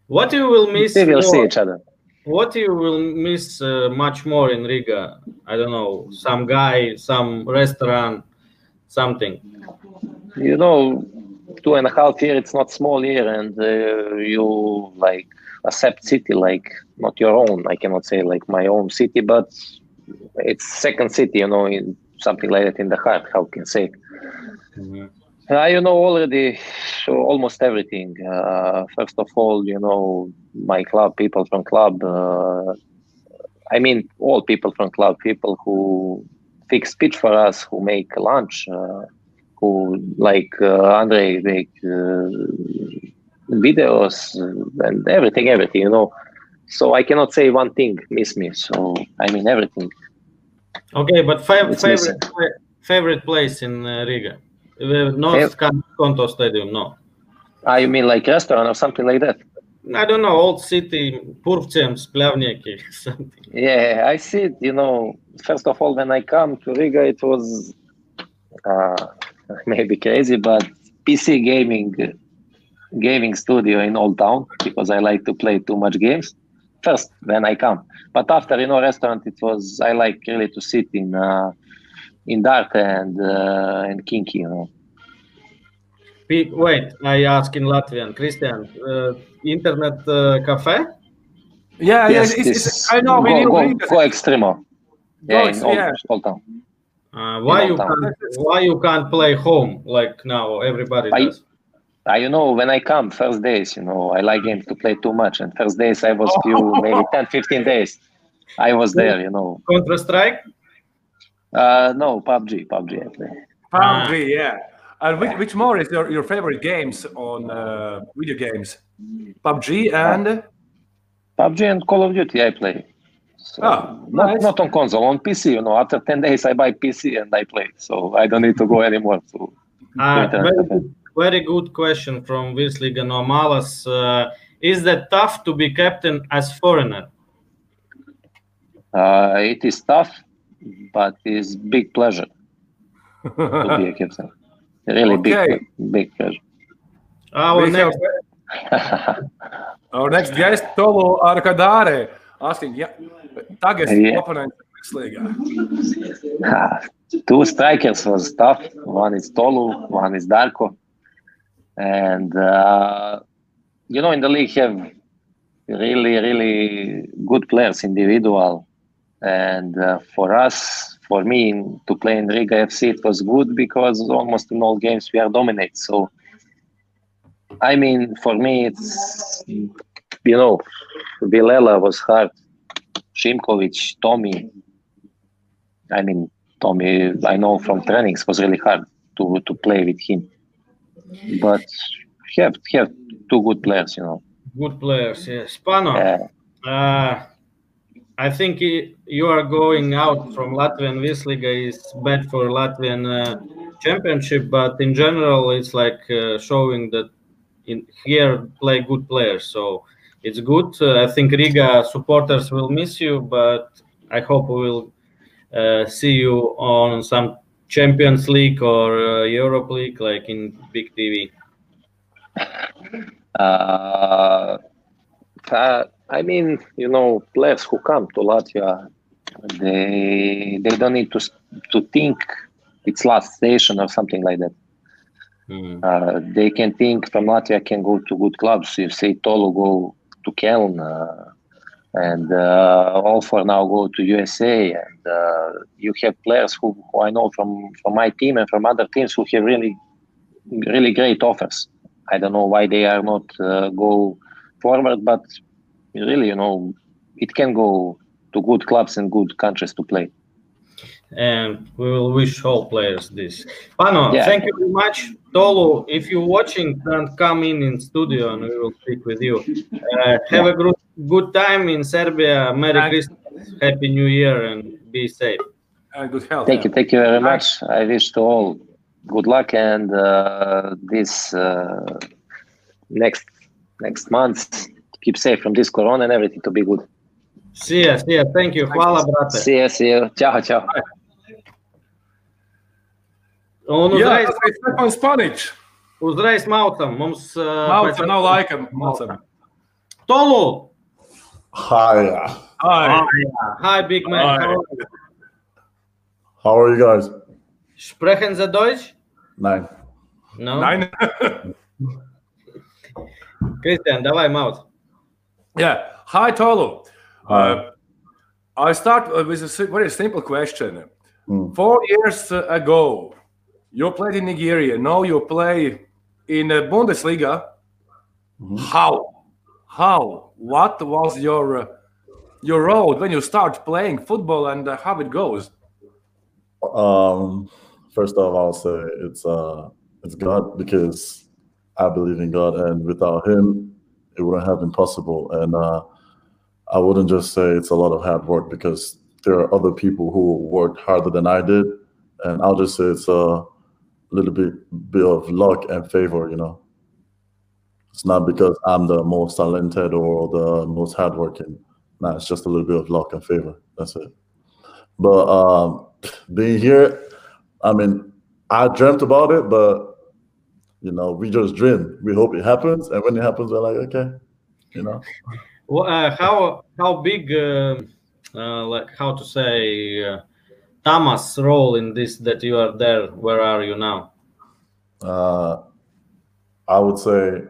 Speaker 1: What you will miss?
Speaker 4: we will see each other.
Speaker 1: What you will miss uh, much more in Riga? I don't know, some guy, some restaurant, something.
Speaker 4: You know, two and a half year. It's not small year, and uh, you like accept city like not your own. I cannot say like my own city, but it's second city. You know, in something like that in the heart. How can say? Uh, you know already almost everything. Uh, first of all, you know my club, people from club. Uh, I mean, all people from club, people who fix pitch for us, who make lunch, uh, who like uh, Andre make uh, videos and everything, everything. You know, so I cannot say one thing miss me. So I mean everything.
Speaker 1: Okay, but fav- favorite pla- favorite place in uh, Riga? Not
Speaker 4: Fav-
Speaker 1: Kan- Konto Stadium, no.
Speaker 4: Ah, you mean like restaurant or something like that?
Speaker 1: I don't know, old city, Purvciems, Splavniki, something.
Speaker 4: Yeah, I see it. You know, first of all, when I come to Riga, it was uh, maybe crazy, but PC gaming gaming studio in Old Town because I like to play too much games. First, when I come, but after you know, restaurant, it was I like really to sit in uh, in dark and uh, and kinky. You know,
Speaker 1: Wait, I ask in Latvian. Christian, uh, internet uh, cafe?
Speaker 2: Yeah,
Speaker 4: yes,
Speaker 2: yeah. It's,
Speaker 4: this
Speaker 2: it's, I know. we
Speaker 4: go
Speaker 2: need
Speaker 4: go,
Speaker 2: Riga.
Speaker 4: go extremo. Yeah,
Speaker 2: Go
Speaker 4: in
Speaker 2: ex-
Speaker 4: Old,
Speaker 2: yeah.
Speaker 4: Old Town.
Speaker 1: Uh, why you
Speaker 4: Town.
Speaker 1: can't? Why you can't play home like now? Everybody
Speaker 4: I-
Speaker 1: does.
Speaker 4: Uh, you know, when I come first days, you know, I like games to play too much. And first days I was few, maybe 10, 15 days. I was there, you know.
Speaker 1: Counter Strike.
Speaker 4: Uh, no, PUBG, PUBG I play.
Speaker 2: PUBG, yeah. And which, which more is your, your favorite games on uh, video games? PUBG and
Speaker 4: PUBG and Call of Duty I play. So,
Speaker 2: Ah,
Speaker 4: not,
Speaker 2: nice.
Speaker 4: not on console, on PC, you know. After 10 days I buy PC and I play. So I don't need to go anymore. So
Speaker 1: Uh, very, good, very good question from Visliga Normalas. Uh, is that tough to be captain as foreigner?
Speaker 4: uh, it is tough, but it's big pleasure to be a captain. Really
Speaker 2: Okay.
Speaker 4: big, big pleasure.
Speaker 1: Our next,
Speaker 2: our next guest, Tolu Arkadare, asking, yeah, tagad
Speaker 4: Yeah.
Speaker 2: opponent
Speaker 4: Two strikers was tough. One is Tolu, one is Darko. And, uh, you know, in the league have really, really good players, individual. And uh, for us, for me, to play in Riga FC, it was good because almost in all games we are dominate. So, I mean, for me, it's, you know, Vilela was hard. Shimkovic, Tommy, I mean, Tommy, I know from trainings was really hard to, to play with him. But have have two good players, you know.
Speaker 1: good players. Yes, Pano. Uh, I think i- you are going out from Latvian Virslīga is bad for Latvian uh, championship, but in general, it's like uh, showing that in here play good players. So it's good. Uh, I think Riga supporters will miss you, but I hope we will uh, see you on some Champions League or uh, Europe League, like in big TV.
Speaker 4: Uh, I mean, you know, players who come to Latvia, they they don't need to to think it's last station or something like that.
Speaker 1: Mm.
Speaker 4: Uh, they can think from Latvia can go to good clubs. You say Tolu go to Köln, uh, and uh, all for now go to USA. And uh, you have players who, who I know from from my team and from other teams who have really really great offers. I don't know why they are not uh, go forward, but really, you know, it can go to good clubs and good countries to play.
Speaker 1: And we will wish all players this. Pano,
Speaker 4: Yeah.
Speaker 1: thank you very much. Tolu, if you're watching, then come in in studio and we will speak with you. Uh, have a good, good time in Serbia. Merry
Speaker 2: Thanks.
Speaker 1: Christmas, Happy New Year, and be safe.
Speaker 2: And good health.
Speaker 4: Thank
Speaker 2: yeah.
Speaker 4: you, thank you very much. I wish to all good luck and uh, this uh, next next month keep safe from this corona and everything to be good.
Speaker 1: See ya, see ya. Thank you. Hvala, brate.
Speaker 4: See you, see you. Ciao, ciao.
Speaker 1: Un
Speaker 2: Jā,
Speaker 1: uzreiz,
Speaker 2: tas ir Stefans Paničs.
Speaker 1: uzreiz maucam. Mums uh,
Speaker 2: Maucam, nav laika. Maucam.
Speaker 1: Tolu!
Speaker 6: Hi.
Speaker 2: Ai,
Speaker 1: Hi, big man.
Speaker 2: Hi.
Speaker 1: How are you?
Speaker 6: How are you guys?
Speaker 1: Sprechen Sie Deutsch?
Speaker 6: Nine.
Speaker 1: No?
Speaker 2: nein.
Speaker 1: Christian, давай, Маут.
Speaker 2: Yeah. Hi, Tolu. Uh, I start uh, with a very simple question.
Speaker 6: Mm.
Speaker 2: Four years uh, ago, you played in Nigeria. Now you play in the Bundesliga.
Speaker 6: Mm-hmm.
Speaker 2: How? How? What was your your road when you start playing football and how it goes?
Speaker 6: Um, first all, I'll say it's uh, it's God because I believe in God, and without Him, it wouldn't have been possible. And uh, I wouldn't just say it's a lot of hard work because there are other people who worked harder than I did, and I'll just say it's a little bit bit of luck and favor. You know, it's not because I'm the most talented or the most hardworking. Nah, it's just a little bit of luck and favor. That's it. But um, being here, I mean, I dreamt about it, but you know, we just dream. We hope it happens, and when it happens, we're like, okay, you know.
Speaker 1: Wh- Uh, how how big, uh, uh, like how to say, uh, Thomas' role in this that you are there? Where are you now?
Speaker 6: Uh, I would say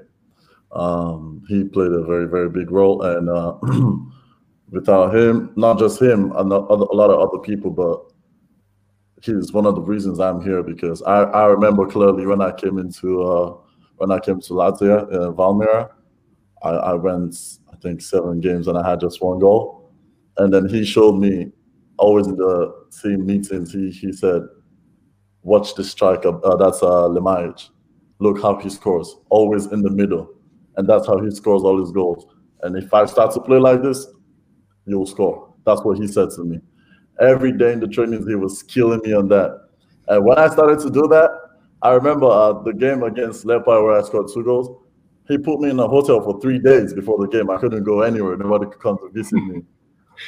Speaker 6: um, he played a very, very big role, and uh, without him, not just him, a no- other- a lot of other people, but he's one of the reasons I'm here because I, I remember clearly when I came into uh, when I came to Latvia, uh, Valmiera, I, I went I think seven games and I had just one goal, and then he showed me always in the team meetings. He he said, "Watch this striker. Uh, that's uh. Look how he scores. Always in the middle, and that's how he scores all his goals. And if I start to play like this, you'll score." That's what he said to me. Every day in the trainings, he was killing me on that. And when I started to do that, I remember uh, the game against Lepa where I scored two goals. He put me in a hotel for three days before the game. I couldn't go anywhere. Nobody could come to visit me.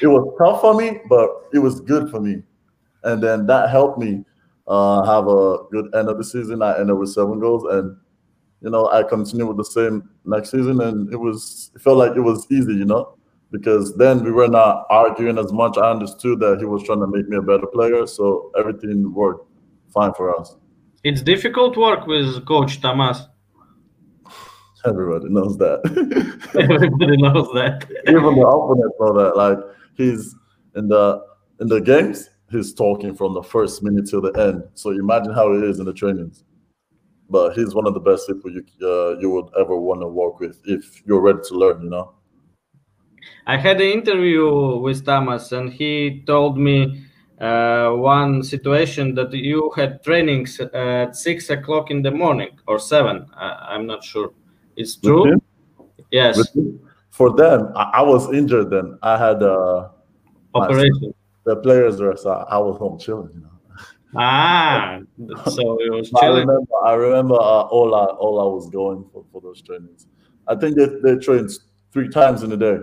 Speaker 6: It was tough for me, but it was good for me. And then that helped me uh, have a good end of the season. I ended with seven goals, and you know I continued with the same next season, and it was it felt like it was easy, you know, because then we were not arguing as much. I understood that he was trying to make me a better player, so everything worked fine for us.
Speaker 1: It's difficult work with Coach Thomas.
Speaker 6: Everybody knows that.
Speaker 1: Everybody knows that.
Speaker 6: Even the opponents know that. Like he's in the in the games, he's talking from the first minute till the end. So imagine how it is in the trainings. But he's one of the best people you uh, you would ever want to work with if you're ready to learn. You know.
Speaker 1: I had an interview with Thomas, and he told me uh, one situation that you had trainings at six o'clock in the morning or seven. I, I'm not sure. It's true. Yes,
Speaker 6: For them, I, I was injured then. I had uh,
Speaker 1: operation.
Speaker 6: the players were. so I was home chilling. You know.
Speaker 1: Ah, so it was
Speaker 6: I
Speaker 1: chilling.
Speaker 6: remember, I remember uh, all I all I was going for, for those trainings. I think they, they trained three times in a day.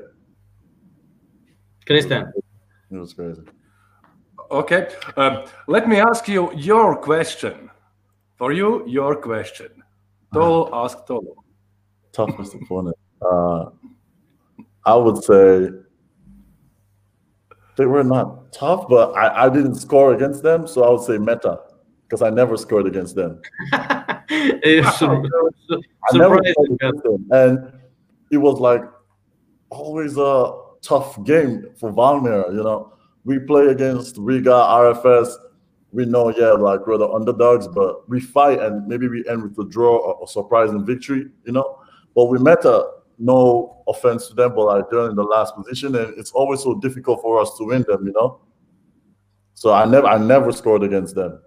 Speaker 1: Christian,
Speaker 6: It was crazy.
Speaker 2: Okay. Um, let me ask you your question. For you, your question. Tolu ask Tolu.
Speaker 6: toughest opponent. Uh, I would say they were not tough, but I, I didn't score against them, so I would say Metta because I never scored against them.
Speaker 1: it's sur- sur-
Speaker 6: I never scored against them, and it was like always a tough game for Valmiera. You know, we play against Riga, RFS. We know, yeah, like we're the underdogs, but we fight and maybe we end with a draw or a surprising victory. You know, but we met a no offense to them, but like they're in the last position, and it's always so difficult for us to win them, you know. So I never, I never scored against them.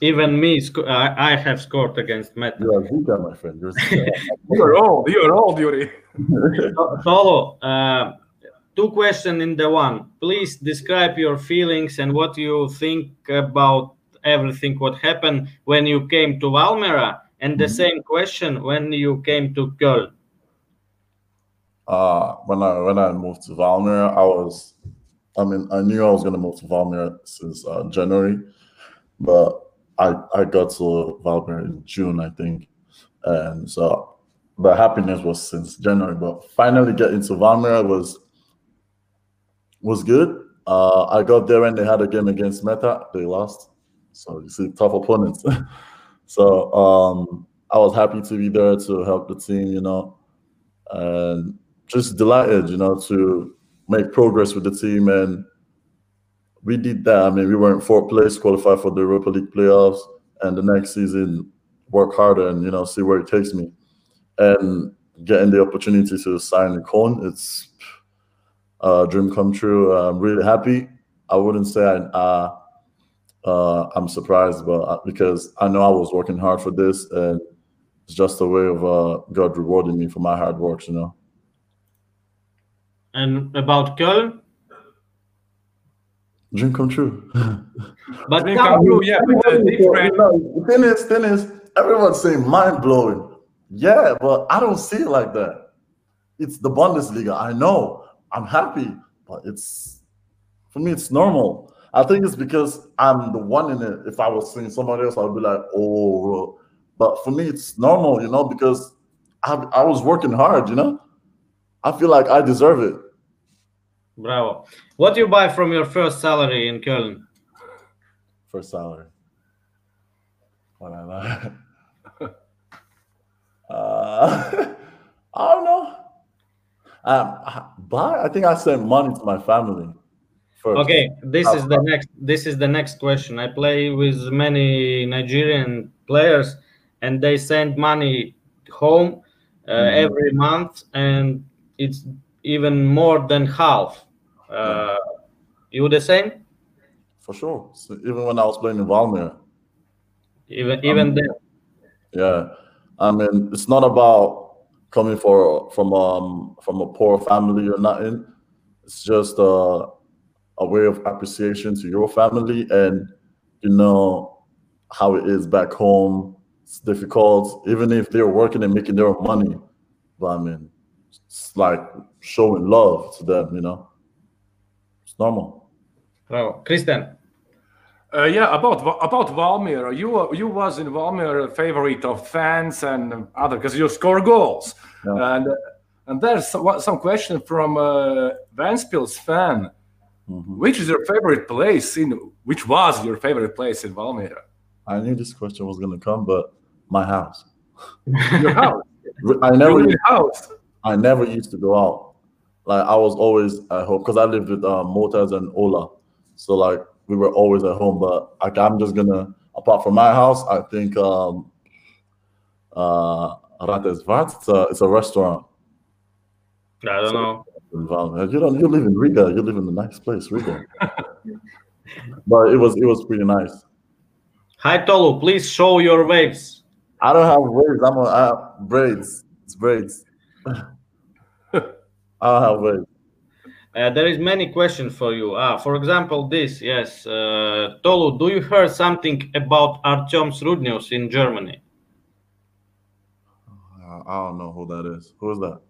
Speaker 1: Even me, sco- I, I have scored against Metta.
Speaker 6: You're a Zika, my friend. You're.
Speaker 2: You're old. You're old, Yuri.
Speaker 1: Solo, uh, two questions in the one. Please describe your feelings and what you think about everything what happened when you came to Valmiera, and the same question when you came to Köln.
Speaker 6: uh, when I when I moved to Valmiera, I was, I mean, I knew I was gonna move to Valmiera since uh, January, but I I got to Valmiera in June, I think, and so the happiness was since January. But finally getting to Valmiera was was good. Uh, I got there and they had a game against Metta. They lost, so you see, tough opponents. so um, I was happy to be there to help the team, you know, and just delighted, you know, to make progress with the team. And we did that. I mean, we were in fourth place, qualified for the Europa League playoffs, and the next season work harder and you know see where it takes me. And getting the opportunity to sign a Cone, it's a dream come true. I'm really happy. I wouldn't say I, uh, uh, I'm surprised, but uh, because I know I was working hard for this, and it's just a way of uh, God rewarding me for my hard work, you know.
Speaker 1: And about Köln,
Speaker 6: Dream come true.
Speaker 1: but
Speaker 2: Dream come true, yeah, but different.
Speaker 6: The thing is, thing is, everyone's saying mind blowing. Yeah, but I don't see it like that. It's the Bundesliga. I know. I'm happy, but it's for me, it's normal. I think it's because I'm the one in it. If I was seeing somebody else, I'd be like, oh. But for me, it's normal, you know, because I, I was working hard, you know. I feel like I deserve it.
Speaker 1: Bravo. What do you buy from your first salary in Köln?
Speaker 6: First salary. What I like. uh, I don't know. Um, I- but I think I sent money to my family. First.
Speaker 1: Okay, this is the next. This is the next question. I play with many Nigerian players, and they send money home uh,
Speaker 6: Mhm.
Speaker 1: every month, and it's even more than half. Uh, you the same?
Speaker 6: for sure. So even when I was playing in Valmir,
Speaker 1: Even even
Speaker 6: Um,
Speaker 1: then.
Speaker 6: yeah. I mean, it's not about coming for from um from a poor family or nothing. It's just uh, a way of appreciation to your family and you know how it is back home. It's difficult, even if they're working and making their own money. But I mean, it's like showing love to them, you know. It's normal.
Speaker 1: Bravo, Christian.
Speaker 2: Uh, yeah, about about Valmiera. You you was in Valmiera favorite of fans and other because you score goals.
Speaker 6: Yeah.
Speaker 2: And uh, and there's some, some question from uh, Ventspils fan.
Speaker 6: Mhm.
Speaker 2: Which is your favorite place in? Which was your favorite place in Valmiera?
Speaker 6: I knew this question was gonna come, but my house.
Speaker 2: Your house.
Speaker 6: I never
Speaker 2: Your house.
Speaker 6: I never used to go out. Like I was always at home because I lived with um, Motaz and Ola, so like we were always at home. But like I'm just gonna, apart from my house, I think um, uh, Ratesvat. It's a it's a restaurant.
Speaker 1: I don't know.
Speaker 6: You don't. You live in Riga. You live in a nice place, Riga. but it was it was pretty nice.
Speaker 1: Hi Tolu, please show your waves.
Speaker 6: I don't have waves. I'm a I have braids. It's braids. I don't have waves.
Speaker 1: Uh, there is many questions for you. Ah, for example, this. Yes, uh, Tolu, do you hear something about Artjoms Rudņevs in Germany?
Speaker 6: Uh, I don't know who that is. Who is that?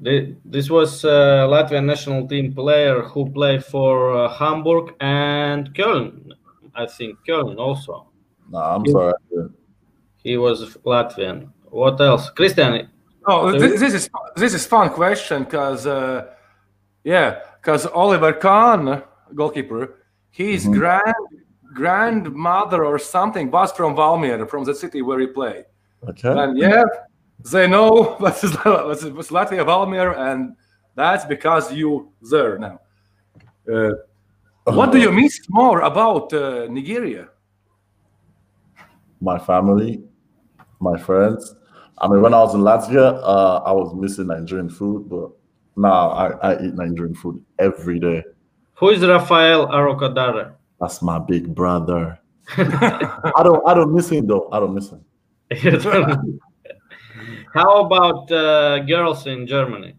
Speaker 1: The- This was a Latvian national team player who played for uh, Hamburg and Köln. I think Köln also.
Speaker 6: No, I'm sorry.
Speaker 1: He was Latvian. What else? Christian,
Speaker 2: Oh, this, this is this is fun question because uh, yeah, because Oliver Kahn, goalkeeper, his
Speaker 6: Mhm.
Speaker 2: grand grandmother or something was from Valmiera, from the city where he played.
Speaker 6: Okay.
Speaker 2: And yeah, they know what's Latvia Valmiera, and that's because you there now. Uh, what do you miss more about uh, Nigeria?
Speaker 6: my family, my friends. I mean, when I was in Latvia, uh, I was missing Nigerian food, but now I, I eat Nigerian food every day.
Speaker 1: Who is Rafael Arokodare?
Speaker 6: That's my big brother. I don't I don't miss him though. I don't miss him.
Speaker 1: How about uh, girls in Germany?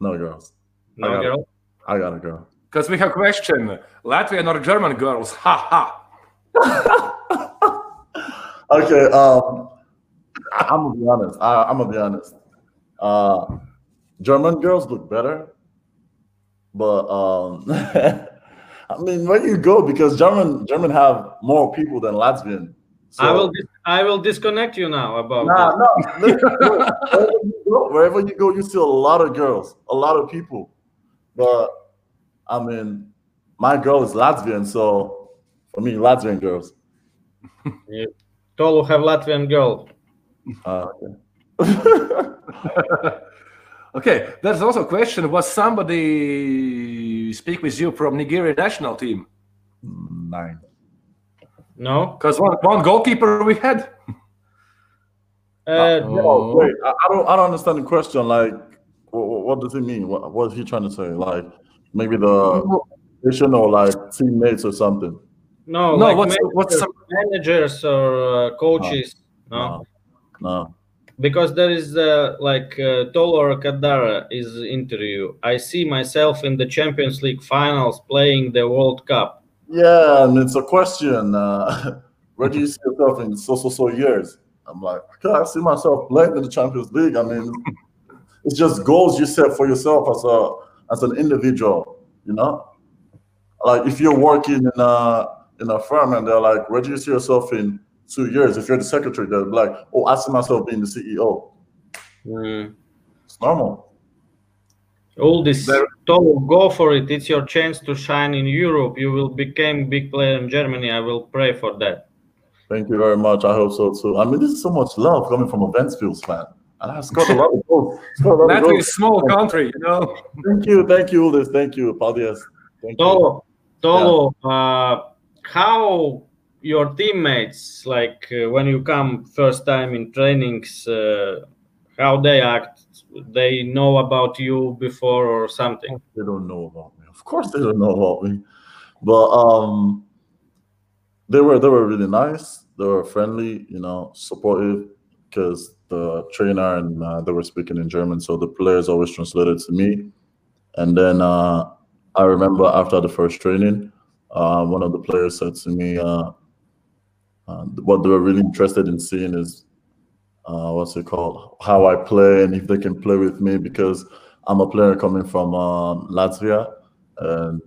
Speaker 6: No girls.
Speaker 1: No
Speaker 6: I got,
Speaker 1: girls.
Speaker 6: I got a girl.
Speaker 2: Because we have a question: Latvian or German girls? Ha ha.
Speaker 6: Okay, um, I'm gonna be honest. I, I'm gonna be honest. Uh, German girls look better, but um, I mean, where you go because German German have more people than Latvian.
Speaker 1: I will. I will disconnect you now about
Speaker 6: Nah, no. Wherever you, go, wherever you go, you see a lot of girls, a lot of people. But I mean, my girl is Latvian, so for me, Latvian girls.
Speaker 1: Tolu have Latvian girl.
Speaker 6: Uh, okay.
Speaker 2: Okay, there's also a question: Was somebody speak with you from Nigeria national team?
Speaker 6: Nine.
Speaker 1: No.
Speaker 2: Because one, one goalkeeper we had.
Speaker 1: Uh,
Speaker 6: No, wait. I, I don't. I don't understand the question. Like, what, what does it mean? What, what is he trying to say? Like, maybe the position or like teammates or something.
Speaker 1: no.
Speaker 2: No,
Speaker 1: like
Speaker 2: what's-
Speaker 1: managers,
Speaker 2: what's some-
Speaker 1: managers or uh, coaches? no.
Speaker 6: No. No.
Speaker 1: Because there is uh, like uh, Tolu Arokodare is interview. I see myself in the Champions League finals playing the World Cup.
Speaker 6: Yeah, and it's a question. Uh, where do you see yourself in so so so years? I'm like, okay, I see myself playing in the Champions League. I mean, it's just goals you set for yourself as a as an individual. You know, like if you're working in a in a firm and they're like, where do you see yourself in two years? If you're the secretary, they're like, oh, I see myself being the CEO. It's normal.
Speaker 1: All this
Speaker 2: There-
Speaker 1: Tolo, go for it. It's your chance to shine in Europe. You will become big player in Germany. I will pray for that.
Speaker 6: Thank you very much. I hope so too. I mean, this is so much love coming from a Ventspils fan. And I scored a lot of goals. Scored a lot of
Speaker 2: Latvia
Speaker 6: goals.
Speaker 2: is a small country, you know.
Speaker 6: Thank you, thank you, Uldis. Thank you, Paldies. Thank you.
Speaker 1: Tolo, Tolo, uh, how your teammates like uh, when you come first time in trainings, uh, how they act? They know about you before or something.
Speaker 6: They don't know about me. Of course, they don't know about me. But um, they were they were really nice. They were friendly, you know, supportive. Because the trainer and uh, they were speaking in German, so the players always translated to me. And then uh, I remember after the first training, uh, one of the players said to me, what they were really interested in seeing is uh, what's it called? How I play and if they can play with me because I'm a player coming from um, Latvia, and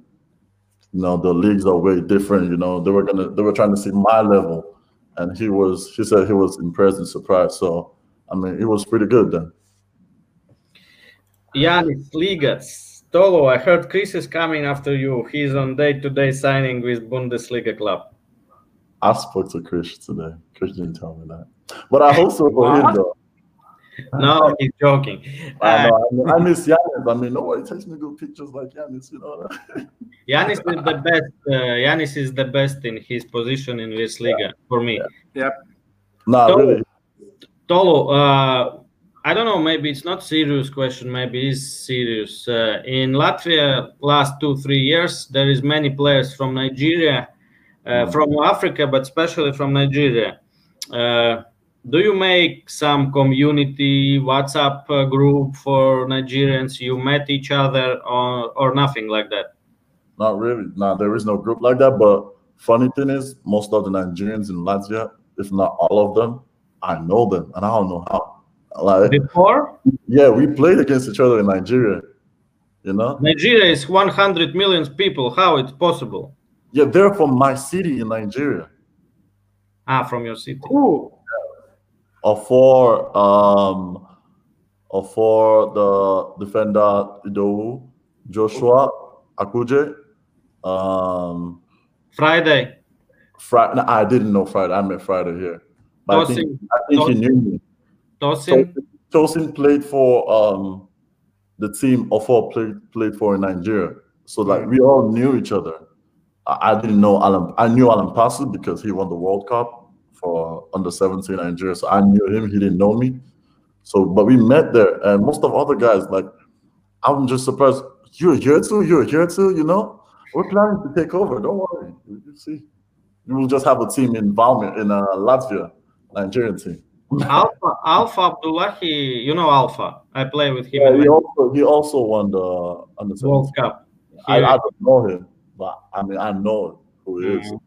Speaker 6: you know the leagues are way different. You know they were gonna they were trying to see my level, and he was he said he was impressed and surprised. So I mean it was pretty good then.
Speaker 1: Yanis Ligas. Tolo, I heard Chris is coming after you. He's on day-to-day signing with Bundesliga club.
Speaker 6: I spoke to Chris today. Chris didn't tell me that, but I hope so for him though.
Speaker 1: No, he's joking.
Speaker 6: I,
Speaker 1: Uh,
Speaker 6: know, I, miss Yanis. I mean, nobody takes me good pictures like Yanis. You know.
Speaker 1: Yanis is the best. Uh, Yanis is the best in his position in this liga for me.
Speaker 6: nah,
Speaker 1: So-
Speaker 6: really.
Speaker 1: Tolo, uh, I don't know. Maybe it's not serious question. Maybe it's serious. Uh, in Latvia, last two three years, there is many players from Nigeria, uh, from Africa, but especially from Nigeria. Uh, do you make some community WhatsApp uh, group for Nigerians? You met each other, or or nothing like that?
Speaker 6: Not really. Nah, there is no group like that. But funny thing is, most of the Nigerians in Latvia, if not all of them, I know them, and I don't know how. Like,
Speaker 1: Before
Speaker 6: yeah, we played against each other in Nigeria. You know?
Speaker 1: Nigeria is 100 million people. How it's possible?
Speaker 6: Yeah, they're from my city in Nigeria.
Speaker 1: Ah, from your city.
Speaker 2: Ooh.
Speaker 6: Or for um, or for the defender Idowu, Joshua Akuje. Um,
Speaker 1: Friday.
Speaker 6: Friday. No, I didn't know Friday. I met Friday here, but I think
Speaker 1: Tosin,
Speaker 6: I think he knew me.
Speaker 1: Tosin.
Speaker 6: Tosin played for um, the team Ofo played played for in Nigeria. So like we all knew each other. I, didn't know Alan. I knew Alan Pasu because he won the World Cup for under 17 Nigeria. So I knew him. He didn't know me. So, but we met there, and most of other guys, like, I'm just surprised. You're here too. You're here too. You know, we're planning to take over. Don't worry. You see, we will just have a team in Valmir in uh, Latvia, Nigerian team.
Speaker 1: Alpha, Alpha Abdullahi, you know Alpha. I play with him.
Speaker 6: Yeah, he also he also won the under
Speaker 1: World
Speaker 6: 17.
Speaker 1: Cup.
Speaker 6: I, I don't know him, but I mean I know who he is.
Speaker 1: Mhm.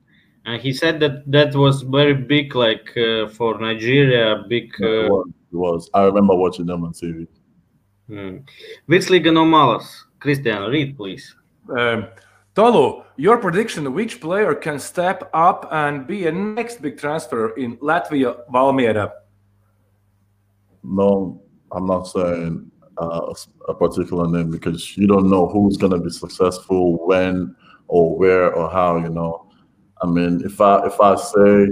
Speaker 1: And he said that that was very big, like uh, for Nigeria, big.
Speaker 6: Yeah,
Speaker 1: Uh,
Speaker 6: it, was, it was. I remember watching them on TV.
Speaker 1: mm. Virslīga no malas? Christian, read please.
Speaker 2: Um, Tolu, your prediction: which player can step up and be a next big transfer in Latvia, Valmiera?
Speaker 6: No, I'm not saying uh, a particular name because you don't know who's gonna be successful when or where or how. You know, I mean, if I if I say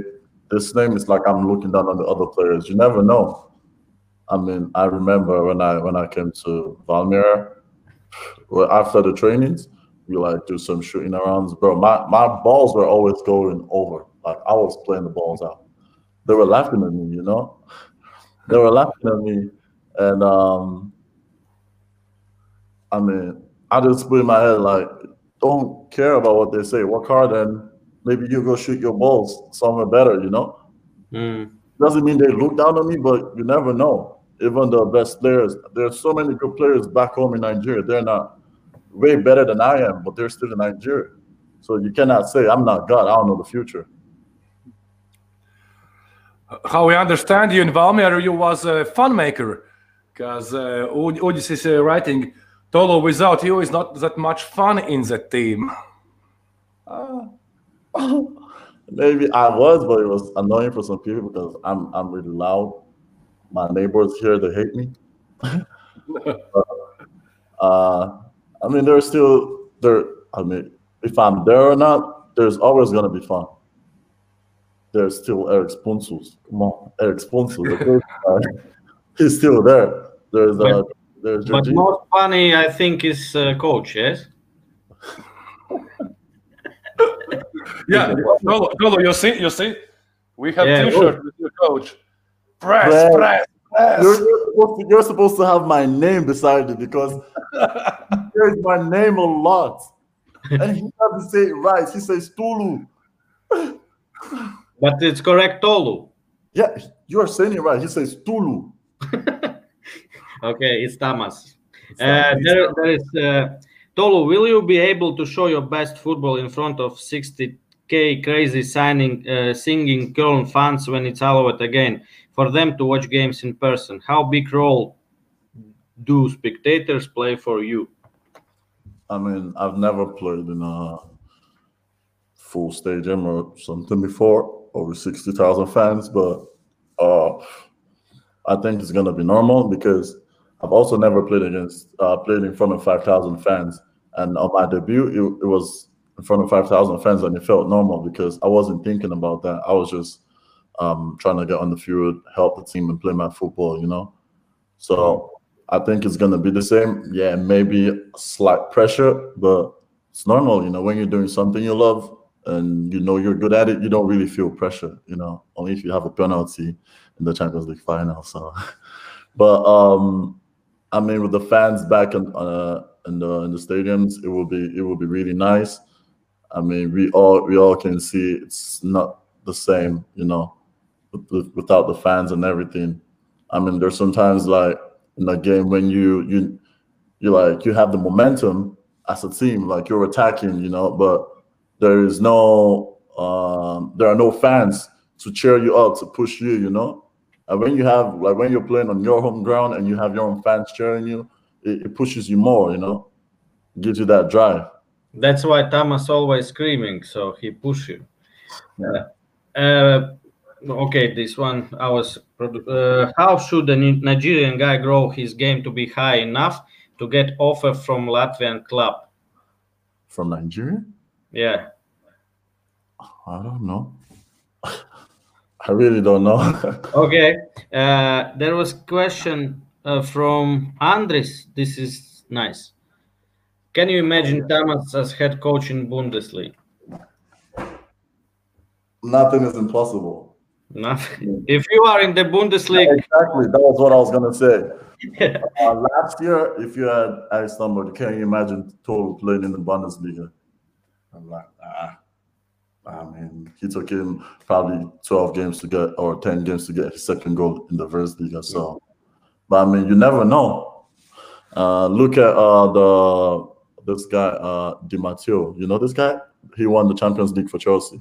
Speaker 6: this name, it's like I'm looking down on the other players. You never know. I mean, I remember when I when I came to Valmiera, well, after the trainings, we like do some shooting arounds, bro. My my balls were always going over. Like I was playing the balls out. They were laughing at me, you know. They were laughing at me, and um, I mean, I just put in my head like, don't care about what they say. Work hard, and maybe you go shoot your balls somewhere better. You know,
Speaker 1: Mm.
Speaker 6: doesn't mean they look down on me, but you never know. Even the best players, there's so many good players back home in Nigeria. They're not way better than I am, but they're still in Nigeria. So you cannot say I'm not God. I don't know the future.
Speaker 2: How we understand you in Valmiera, you was a fun maker, because uh, Uldis is uh, writing. Tolu, without you, is not that much fun in the team.
Speaker 6: Maybe I was, but it was annoying for some people because I'm I'm really loud. My neighbors here they hate me. uh, I mean, there's still there. I mean, if I'm there or not, there's always gonna be fun. There's still Ēriks Punculs. Come on, Ēriks Punculs. Uh, He's still there. There's uh, there's
Speaker 1: But
Speaker 6: Jorginho.
Speaker 1: most funny, I think, is uh, coach. Yes.
Speaker 2: Yeah, Tolu, Tolu, you see, you see, we have
Speaker 1: Yeah.
Speaker 2: T-shirt with your coach. Press,
Speaker 6: Press.
Speaker 2: press, press.
Speaker 6: You're, you're, supposed to, you're supposed to have my name beside it because there's my name a lot. And he doesn't say it right. He says Tulu.
Speaker 1: But it's correct, Tolu.
Speaker 6: Yeah, you are saying it right. He says Tulu.
Speaker 1: Okay, it's Tamas. Uh, there, there is uh, Tolu. Will you be able to show your best football in front of 60k crazy signing, uh, singing Köln fans when it's allowed again for them to watch games in person? How big role do spectators play for you?
Speaker 6: I mean, I've never played in a full stadium or something before, over 60,000 fans, but uh, I think it's going to be normal because I've also never played against, uh, played in front of 5,000 fans. And on my debut, it, it was in front of 5,000 fans and it felt normal because I wasn't thinking about that. I was just um, trying to get on the field, help the team and play my football, you know? So I think it's going to be the same. Yeah, maybe slight pressure, but it's normal, you know, when you're doing something you love and you know you're good at it, you don't really feel pressure, you know, only if you have a penalty in the Champions League final. So, but um, I mean, with the fans back in, uh, in the in the stadiums, it will be it will be really nice. I mean, we all we all can see it's not the same, you know, with, with- without the fans and everything. I mean, there's sometimes like in a game when you you you like you have the momentum as a team, like you're attacking, you know, but there is no um, there are no fans to cheer you up to push you, you know. And when you have like when you're playing on your home ground and you have your own fans cheering you, it, it pushes you more, you know, gives you that drive.
Speaker 1: That's why Thomas always screaming, so he push you. Uh, okay, this one I was. Uh, how should a Nigerian guy grow his game to be high enough to get offer from Latvian club?
Speaker 6: From Nigeria?
Speaker 1: Yeah.
Speaker 6: I don't know. I really don't know.
Speaker 1: Okay. Uh, there was question uh, from Andres. This is nice. Can you imagine Thomas as head coach in Bundesliga?
Speaker 6: Nothing is impossible.
Speaker 1: Nothing. If you are in the Bundesliga,
Speaker 6: exactly. That was what I was gonna say. uh, last year, if you had asked somebody, can you imagine Toro playing in the Bundesliga? I'm like, ah. I mean, he took him probably 12 games to get or 10 games to get his second goal in the Virslīga. So, but I mean, you never know. Uh, look at uh, the this guy, uh, Di Matteo. You know this guy? He won the Champions League for Chelsea.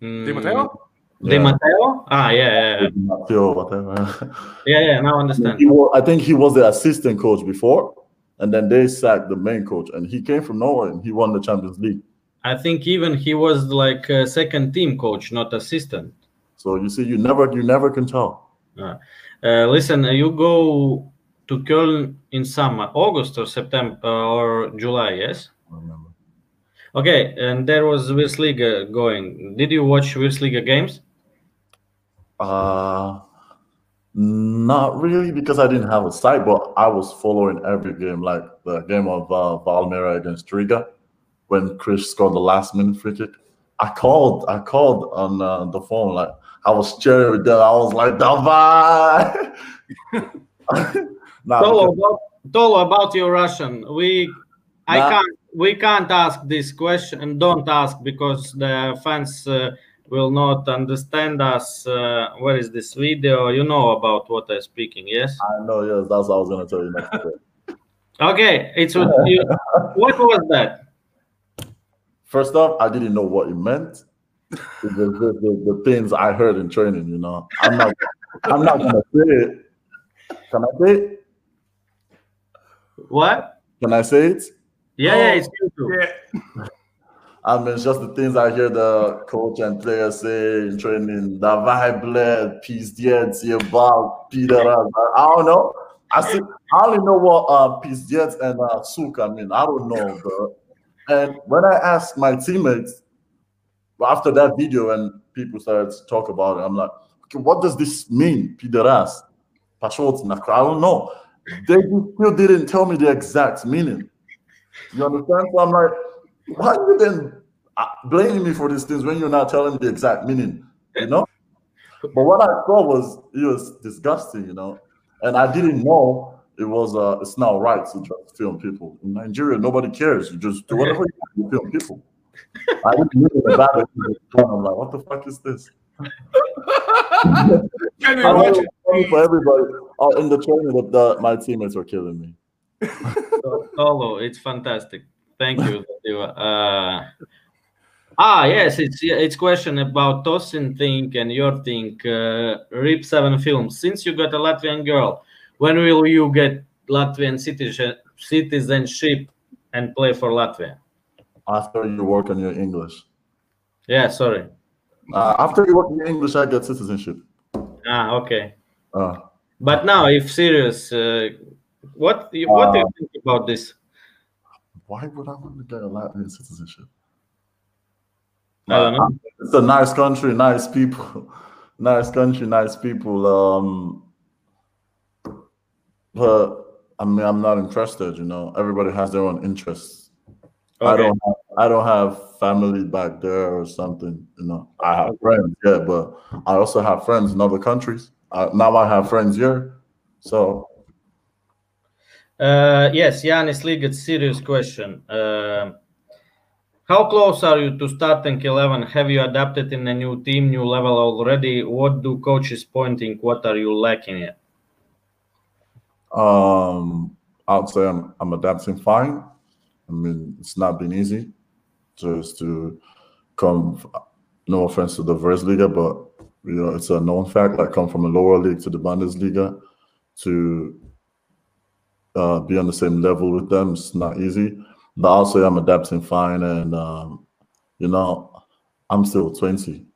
Speaker 1: mm,
Speaker 2: Di Matteo?
Speaker 1: Di Matteo? Ah, yeah, yeah, yeah.
Speaker 6: Di Matteo, whatever.
Speaker 1: yeah, yeah. Now I understand.
Speaker 6: He wa- I think he was the assistant coach before, and then they sacked the main coach, and he came from Norway and he won the Champions League.
Speaker 1: I think even he was like a second team coach, not assistant.
Speaker 6: So you see, you never, you never can tell.
Speaker 1: Uh, uh, listen, you go to Köln in summer, August or September or July, yes?
Speaker 6: I remember.
Speaker 1: Okay, and there was Virslīga going. Did you watch Virslīga games?
Speaker 6: Uh not really because I didn't have a site, but I was following every game, like the game of uh, Valmera against Riga when Chris scored the last minute free kick. I called, I called on uh, the phone, like I was cheering with them. I was like, Davai! nah,
Speaker 1: Tolo about, Tolo, about your Russian. We, I
Speaker 6: Nah.
Speaker 1: can't, we can't ask this question and don't ask because the fans uh, will not understand us. Uh, where is this video? You know about what I'm speaking, yes?
Speaker 6: I know, yes, that's what I was gonna tell you next.
Speaker 1: Okay, it's what you, what was that?
Speaker 6: First off, I didn't know what it meant. It was the, the things I heard in training, you know. I'm not I'm not gonna say it. Can I say it?
Speaker 1: What?
Speaker 6: Can I say it?
Speaker 1: Yeah, yeah, it's you.
Speaker 2: Yeah.
Speaker 6: I mean, it's just the things I hear the coach and players say in training. Davai bled, peace diet, about Peter. I don't know. I see. I only know what uh, peace diet and uh, souk. I mean, I don't know, bro. And when I asked my teammates after that video, and people started to talk about it, I'm like, okay, what does this mean, Pideras? Pashot, I don't know. They still didn't tell me the exact meaning. You understand? So I'm like, why are you then uh, blaming me for these things when you're not telling me the exact meaning? You know? But what I saw was it was disgusting, you know, and I didn't know it was uh it's not right to just film people in Nigeria. Nobody cares. You just do whatever you, want, you film people. I didn't know about it. I'm like, what the fuck is this?
Speaker 2: Can you
Speaker 6: I know
Speaker 2: imagine?
Speaker 6: for everybody. Oh, in the training, the, the, my teammates were killing me.
Speaker 1: Tolo, it's fantastic. Thank you. Uh, ah, yes, it's it's question about Tosin thing and your thing. Uh, Rip Seven Films. Since you got a Latvian girl, when will you get Latvian citizen citizenship and play for Latvia?
Speaker 6: After you work on your English.
Speaker 1: Yeah, sorry.
Speaker 6: Uh, after you work on your English, I get citizenship.
Speaker 1: Ah, okay.
Speaker 6: Uh,
Speaker 1: But now, if serious, uh, what you, what do you
Speaker 6: Uh,
Speaker 1: think about this?
Speaker 6: why would I want to get a Latvian citizenship?
Speaker 1: I don't know.
Speaker 6: It's a nice country, nice people, nice country, nice people. Um, but I mean, I'm not interested. You know, everybody has their own interests. I don't. Have, I don't have family back there or something. You know, I have friends, yeah, but I also have friends in other countries. Uh, now I have friends here, so
Speaker 1: Uh, yes, Yanis Ligat, serious question. Uh, how close are you to starting 11? Have you adapted in a new team, new level already? What do coaches pointing? What are you lacking in?
Speaker 6: Um, I'd say I'm I'm adapting fine. I mean, it's not been easy just to come. No offense to the Virslīga, but you know it's a known fact. Like come from a lower league to the Bundesliga to uh, be on the same level with them. It's not easy. But also, I'm adapting fine, and um, you know, I'm still 20.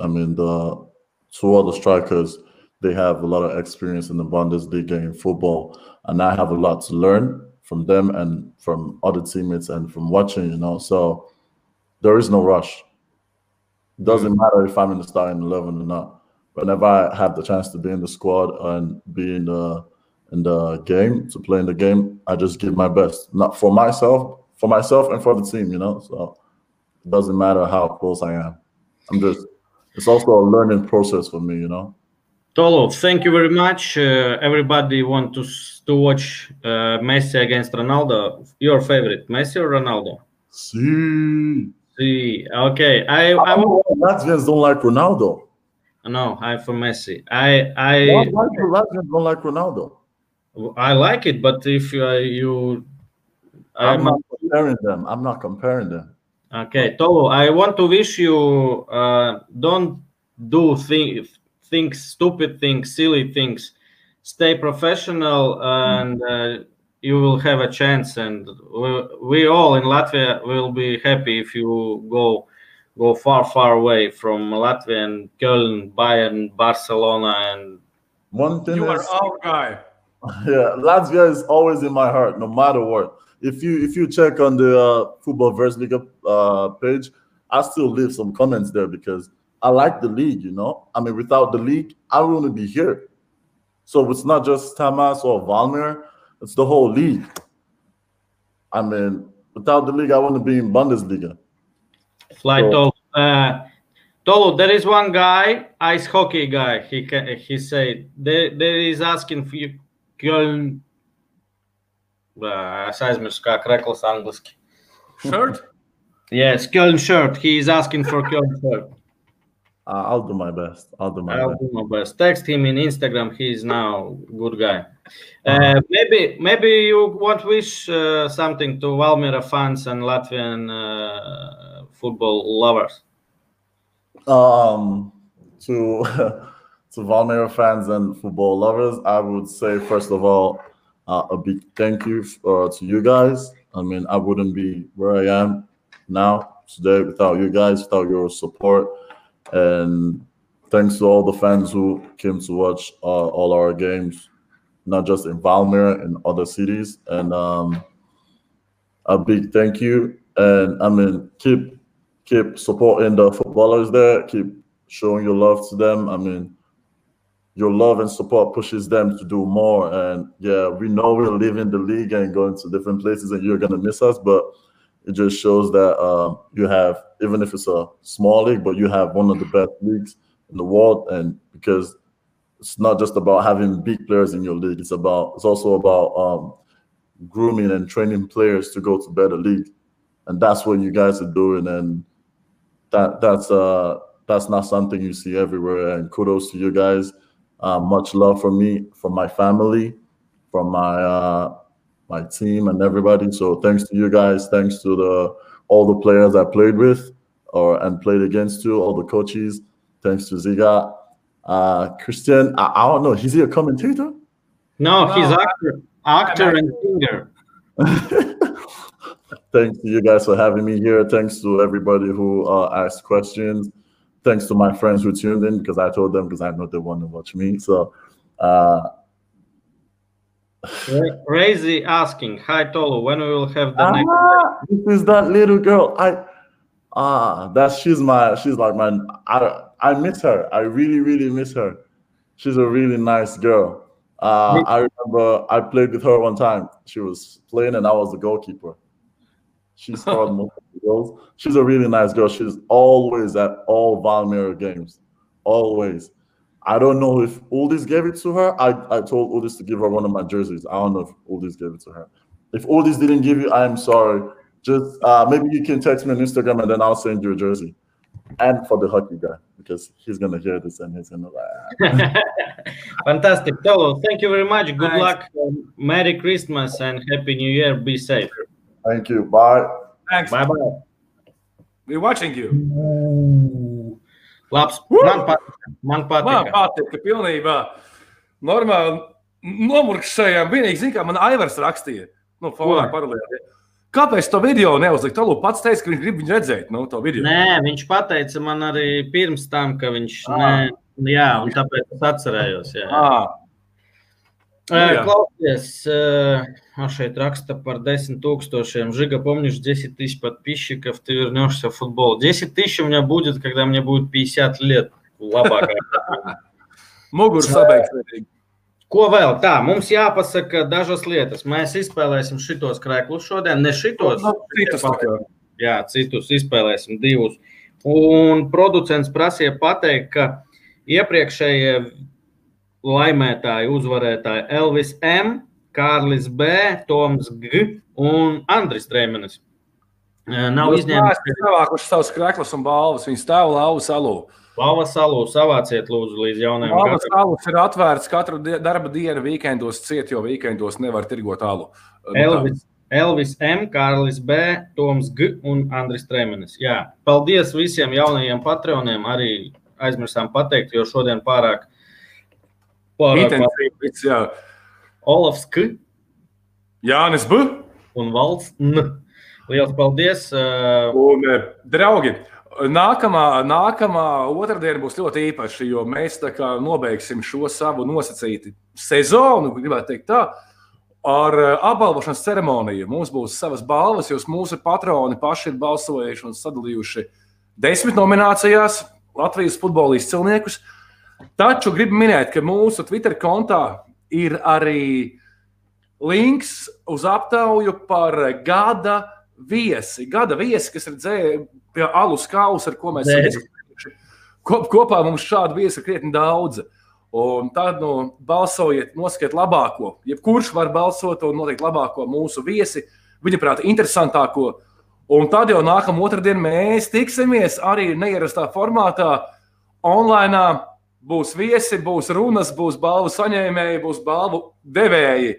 Speaker 6: I mean, the two other strikers they have a lot of experience in the Bundesliga in football, and I have a lot to learn from them and from other teammates and from watching. You know, so there is no rush. Doesn't mm. matter if I'm in the starting eleven or not. Whenever I have the chance to be in the squad and be in the in the game to play in the game, I just give my best. Not for myself, for myself and for the team. You know, so it doesn't matter how close I am. I'm just it's also a learning process for me, you know.
Speaker 1: Tolo, thank you very much. Uh, everybody want to to watch uh, Messi against Ronaldo. Your favorite, Messi or Ronaldo?
Speaker 6: See,
Speaker 1: See, okay. I I want,
Speaker 6: Latvians don't like Ronaldo.
Speaker 1: no, I'm for Messi. I I
Speaker 6: why do Latvians don't like Ronaldo?
Speaker 1: I like it, but if you you,
Speaker 6: I'm
Speaker 1: I'm,
Speaker 6: not comparing them. I'm not comparing them.
Speaker 1: okay, Tolo, I want to wish you uh, don't do things, things, stupid things, silly things. Stay professional, and uh, you will have a chance. And we, we all in Latvia will be happy if you go go far, far away from Latvia and Köln, Bayern, Barcelona, and
Speaker 6: One thing
Speaker 2: You
Speaker 6: is,
Speaker 2: are our guy.
Speaker 6: yeah, Latvia is always in my heart, no matter what. If you if you check on the uh, Football Verse League uh, page, I still leave some comments there because I like the league. You know, I mean, without the league, I wouldn't be here. So it's not just Tamaz or Valmir; it's the whole league. I mean, without the league, I wouldn't be in Bundesliga.
Speaker 1: Fly
Speaker 6: So-
Speaker 1: Tolo. Uh, Tolo, there is one guy, ice hockey guy. He can, he said there, there is asking for you, Köln. Uh, es aizmirsu, kā krekls.
Speaker 2: Shirt?
Speaker 1: Yes, Köln shirt. He is asking for Köln shirt.
Speaker 6: Uh, I'll do my best. I'll do my
Speaker 1: I'll
Speaker 6: best.
Speaker 1: do my best. Text him in Instagram. He is now good guy. Uh, maybe maybe you want wish uh, something to Valmiera fans and Latvian uh, football lovers.
Speaker 6: Um, to to Valmiera fans and football lovers, I would say first of all, uh, a big thank you uh, to you guys. I mean, I wouldn't be where I am now today without you guys, without your support, and thanks to all the fans who came to watch uh, all our games, not just in Valmiera, in other cities, and um, a big thank you. And I mean, keep keep supporting the footballers there. Keep showing your love to them. I mean, your love and support pushes them to do more. And yeah, we know we're leaving the league and going to different places, and you're gonna miss us. But it just shows that um, you have, even if it's a small league, but you have one of the best leagues in the world. And because it's not just about having big players in your league, it's about it's also about um, grooming and training players to go to better league. And that's what you guys are doing. And that that's uh that's not something you see everywhere. And kudos to you guys. Uh, much love from me, from my family, from my uh, my team, and everybody. So thanks to you guys. Thanks to the all the players I played with or and played against you, all the coaches. Thanks to Ziga. Uh, Christian, I, I don't know. Is he a commentator?
Speaker 1: No,
Speaker 2: No,
Speaker 1: he's actor, actor and singer.
Speaker 6: Thanks to you guys for having me here. Thanks to everybody who uh, asked questions. Thanks to my friends who tuned in because I told them because I know they want to watch me. So, uh,
Speaker 1: Ra- Razy asking, "Hi Tolo, when we will have the next?"
Speaker 6: ah, this is that little girl. I ah, that's she's my she's like my I I miss her. I really really miss her. She's a really nice girl. Uh, I remember I played with her one time. She was playing and I was the goalkeeper. She scored most of the goals. She's a really nice girl. She's always at all Valmiera games. Always. I don't know if Uldis gave it to her. I, I told Uldis to give her one of my jerseys. I don't know if Uldis gave it to her. If Uldis didn't give you, I'm sorry. Just uh, maybe you can text me on Instagram and then I'll send you a jersey. And for the hockey guy, because he's gonna hear this and he's gonna like
Speaker 1: Fantastic, Tolo. Thank you very much. Good
Speaker 2: Thanks.
Speaker 1: luck. um, Merry Christmas and Happy New Year. Be safe.
Speaker 6: thank you. Bye.
Speaker 2: Thanks.
Speaker 1: Bye bye.
Speaker 2: We're watching you.
Speaker 1: Labs. Man patīk. Man
Speaker 2: Man
Speaker 1: patīk.
Speaker 2: patīk, ka pilnībā normāli nomurkšējām. Vienīgi, zin, kā man Aivars rakstīja, nu, fonā
Speaker 1: Ko?
Speaker 2: paralēli. Kāpēc to video neuzlikt? Talu pats teica, ka viņš grib viņu redzēt, nu, to video.
Speaker 1: Nē, viņš pateica man arī pirms tam, ka viņš. Nē, jā, un tāpēc es atcerējos. Jā.
Speaker 2: Ah,
Speaker 1: Э,
Speaker 2: jā.
Speaker 1: Klausies, э, а šeit raksta par 10 тысячам. Жига, помнишь, 10 тысяч подписчиков, ты вернешься в футбол. 10 тысяч у меня будет, когда мне будет 50 лет. Labākā.
Speaker 2: Muguras sabeigts.
Speaker 1: Ko vēl? Tā, mums jāpasaka dažas lietas. Mēs izspēlēsim šitos krēklus šodien, ne šitos.
Speaker 2: Citas tā kā.
Speaker 1: Jā, citus izspēlēsim divus. Un producents prasīja pateikt, ka iepriekšējie laimētāji, uzvarētāji Elvis M, Kārlis B, Toms G un Andris Trēmenis. Nav izņēmums.
Speaker 2: Viņi savākuši savus kreklas un balvas. Viņi stāv lauva salū.
Speaker 1: Lava salu savāciet lūdzu līdz jaunajam gadam.
Speaker 2: salus ir atvērts katru darba dienu, weekendos ciet, jo weekendos nevar tirgot alu. Nu.
Speaker 1: Elvis, Elvis M, Kārlis B, Toms G un Andris Trēmenis. Jā, paldies visiem jaunajiem patroniem. Arī aizmirsām pateikt, jo šodien pārāk. pārāk
Speaker 2: Intensīvi viss, jā.
Speaker 1: Olafs K
Speaker 2: Jānis B.
Speaker 1: un Valds N. Liels paldies!
Speaker 2: Un, draugi, nākamā, nākamā otrdiena būs ļoti īpaša, jo mēs nobeigsim šo savu nosacītu sezonu, gribētu teikt tā, ar apbalvošanas ceremoniju. Mums būs savas balvas, jo mūsu patroni paši ir balsojuši un sadalījuši desmit nominācijās Latvijas futbola izcilniekus. Taču gribu minēt, ka mūsu Twitter kontā ir arī links uz aptauju par gada viesi. Gada viesi, kas ir dzēri pie alus kausa, ar ko mēs izdarījuši. Kop, kopā mums šādu viesu ir krietni daudz. Un tad nu, balsojiet, noskiet labāko. Jebkurš var balsot un noteikt labāko mūsu viesi, viņa prātā, interesantāko. Un tad jau nākamā otrdiena mēs tiksimies arī neierastā formātā, online. Būs viesi, būs runas, būs balvu saņēmēji, būs balvu devēji.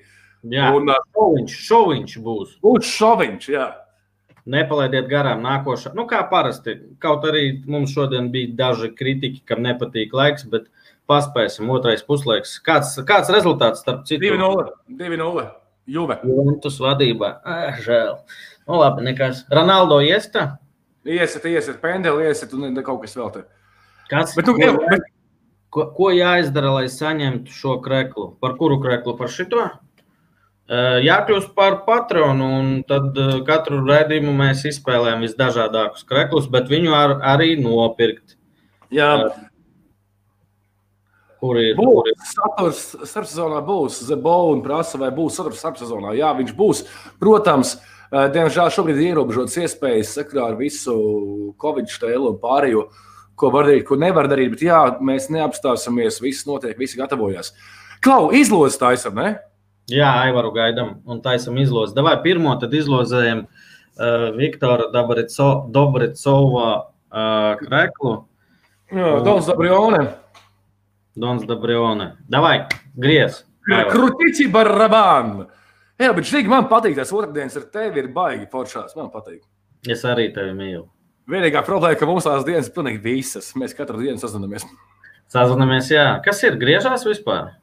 Speaker 1: Jā,
Speaker 2: Un uh,
Speaker 1: šoviņš, šoviņš būs.
Speaker 2: būs šoviņš. Jā.
Speaker 1: Nepalaidiet garām nākošā. Nu, kā parasti, kaut arī mums šodien bija daži kritiķi, kam nepatīk laiks, bet paspēsim otrais puslaiks. Kāds, kāds rezultāts starp citu?
Speaker 2: 2-0. 2-0. Juve.
Speaker 1: Juventus vadībā. Ah, žēl. Nu, labi, nekas. Ronaldo iesta?
Speaker 2: Iesiet, iesiet, pendeli, iesiet, un kaut kas vēl te.
Speaker 1: Kāds,
Speaker 2: Bet, nu,
Speaker 1: ko,
Speaker 2: jā, bet,
Speaker 1: ko, ko jāizdara, lai saņemtu šo kreklu? Par kuru kreklu? Par šito? Jākļūst par patronu, un tad katru raidījumu mēs izspēlējam visdažādākus kreklus, bet viņu ar, arī nopirkt.
Speaker 2: jā,
Speaker 1: Kur ir?
Speaker 2: Būs saturs starpsezonā, būs Zebovs un prasa, vai būs saturs starpsezonā. Jā, viņš būs. Protams, diemžēl šobrīd ir ierobežotas iespējas sakrā ar visu Covid stēlu un pārējo, ko var darīt, ko nevar darīt. Bet jā, mēs neapstāsimies, viss notiek, visi gatavojas. Klau, izlozes taisam, ne?
Speaker 1: Jā, Aivaru gaidām un taisam izlozi. Davai pirmo tad izlozējam uh, Viktora Dobricova uh, kreklu.
Speaker 2: Jā, Dons Dabrione.
Speaker 1: Dons Dabrione. Davai, griez.
Speaker 2: Krutici Baraban. Jā, bet šī man patīk, tas otrdienas ar tevi ir baigi foršās. Man patīk.
Speaker 1: Es arī tevi mīlu.
Speaker 2: Vienīgā problēma, ka mums tās dienas ir pilnīgi visas. Mēs katru dienu sazināmies.
Speaker 1: Sazināmies, jā. Kas ir? Griežās vispār?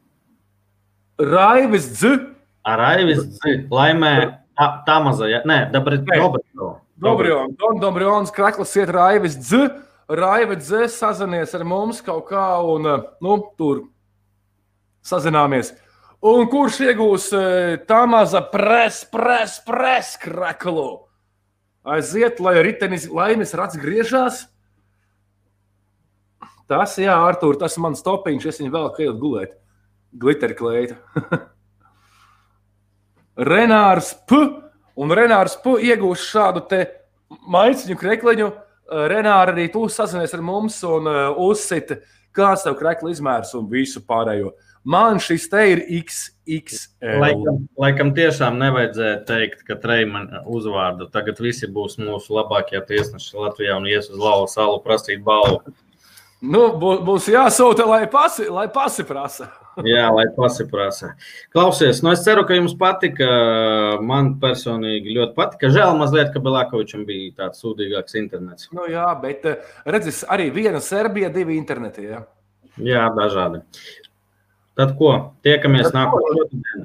Speaker 2: Raivis Dz.
Speaker 1: Ar Aivis Dzi. laimē tā, tā maza, jā. Nē, Dabrit,
Speaker 2: Nē.
Speaker 1: Dobricova.
Speaker 2: Dobrions, Don Dobrions, Krakls iet Raivis Dz. Raivis Dz sazinies ar mums kaut kā un, eh, nu, tur sazināmies. Un kurš iegūs eh, tā maza pres, pres, pres kraklu? Aiziet, lai ritenis laimes rats griežās. Tas, jā, Artur, tas ir mans topiņš. Es viņu vēl kādu gulēt. Glitter kleita. Renārs P. Un Renārs P. iegūs šādu te maisiņu krekliņu. Eh, Renāra arī tu sazinies ar mums un uh, uzsita, kāds tev krekla izmērs un visu pārējo. Man šis te ir XXL.
Speaker 1: Laikam, laikam tiešām nevajadzēja teikt, ka Treimana uzvārdu tagad visi būs mūsu labākie tiesneši Latvijā un ies uz lauva salu prasīt balvu.
Speaker 2: Nu, bū- būs jāsūta, lai pasi, lai pasi prasa.
Speaker 1: Jā, lai pasiprasa. Klausies, nu es ceru, ka jums patika. Man personīgi ļoti patika. Žēl mazliet, ka Belākovičam bija tāds sūdīgāks internets.
Speaker 2: Nu, jā, bet eh, redzēs, arī viena Serbija, divi interneti. Jā.
Speaker 1: Jā, dažādi. Tad ko? Tiekamies
Speaker 2: Tad ko?
Speaker 1: nākošais.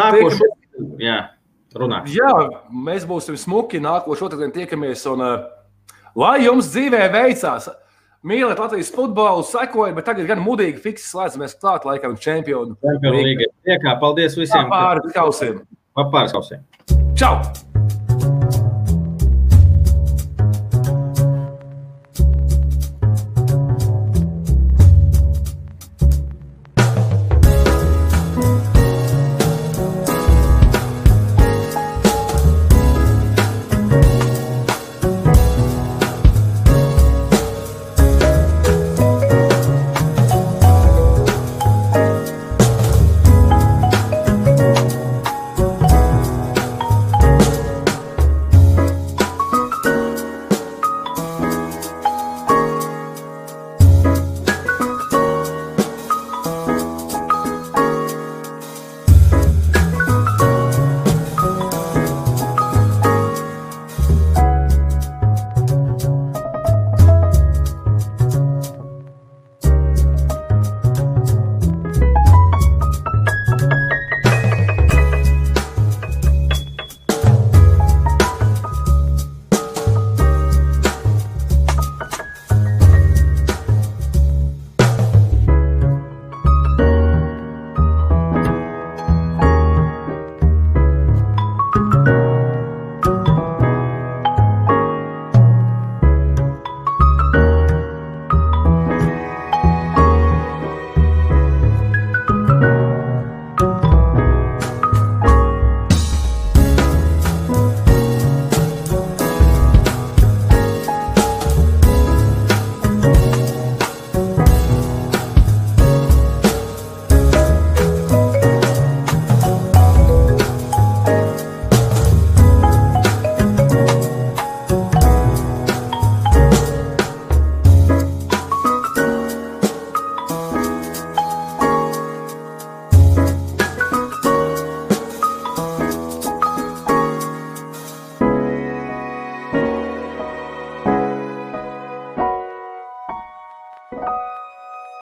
Speaker 1: Nākošais. Jā, runā.
Speaker 2: jā, mēs būsim smuki. Nākošais otrdien tiekamies. Un, uh, lai jums dzīvē veicās! Mīliet Latvijas futbolu, sekojiet, bet tagad gan mudīgi fiksi slēdzamies klāt, laikam, čempionu.
Speaker 1: Tiekā, paldies visiem.
Speaker 2: Pāri kausiem.
Speaker 1: Papārs kausiem.
Speaker 2: Čau!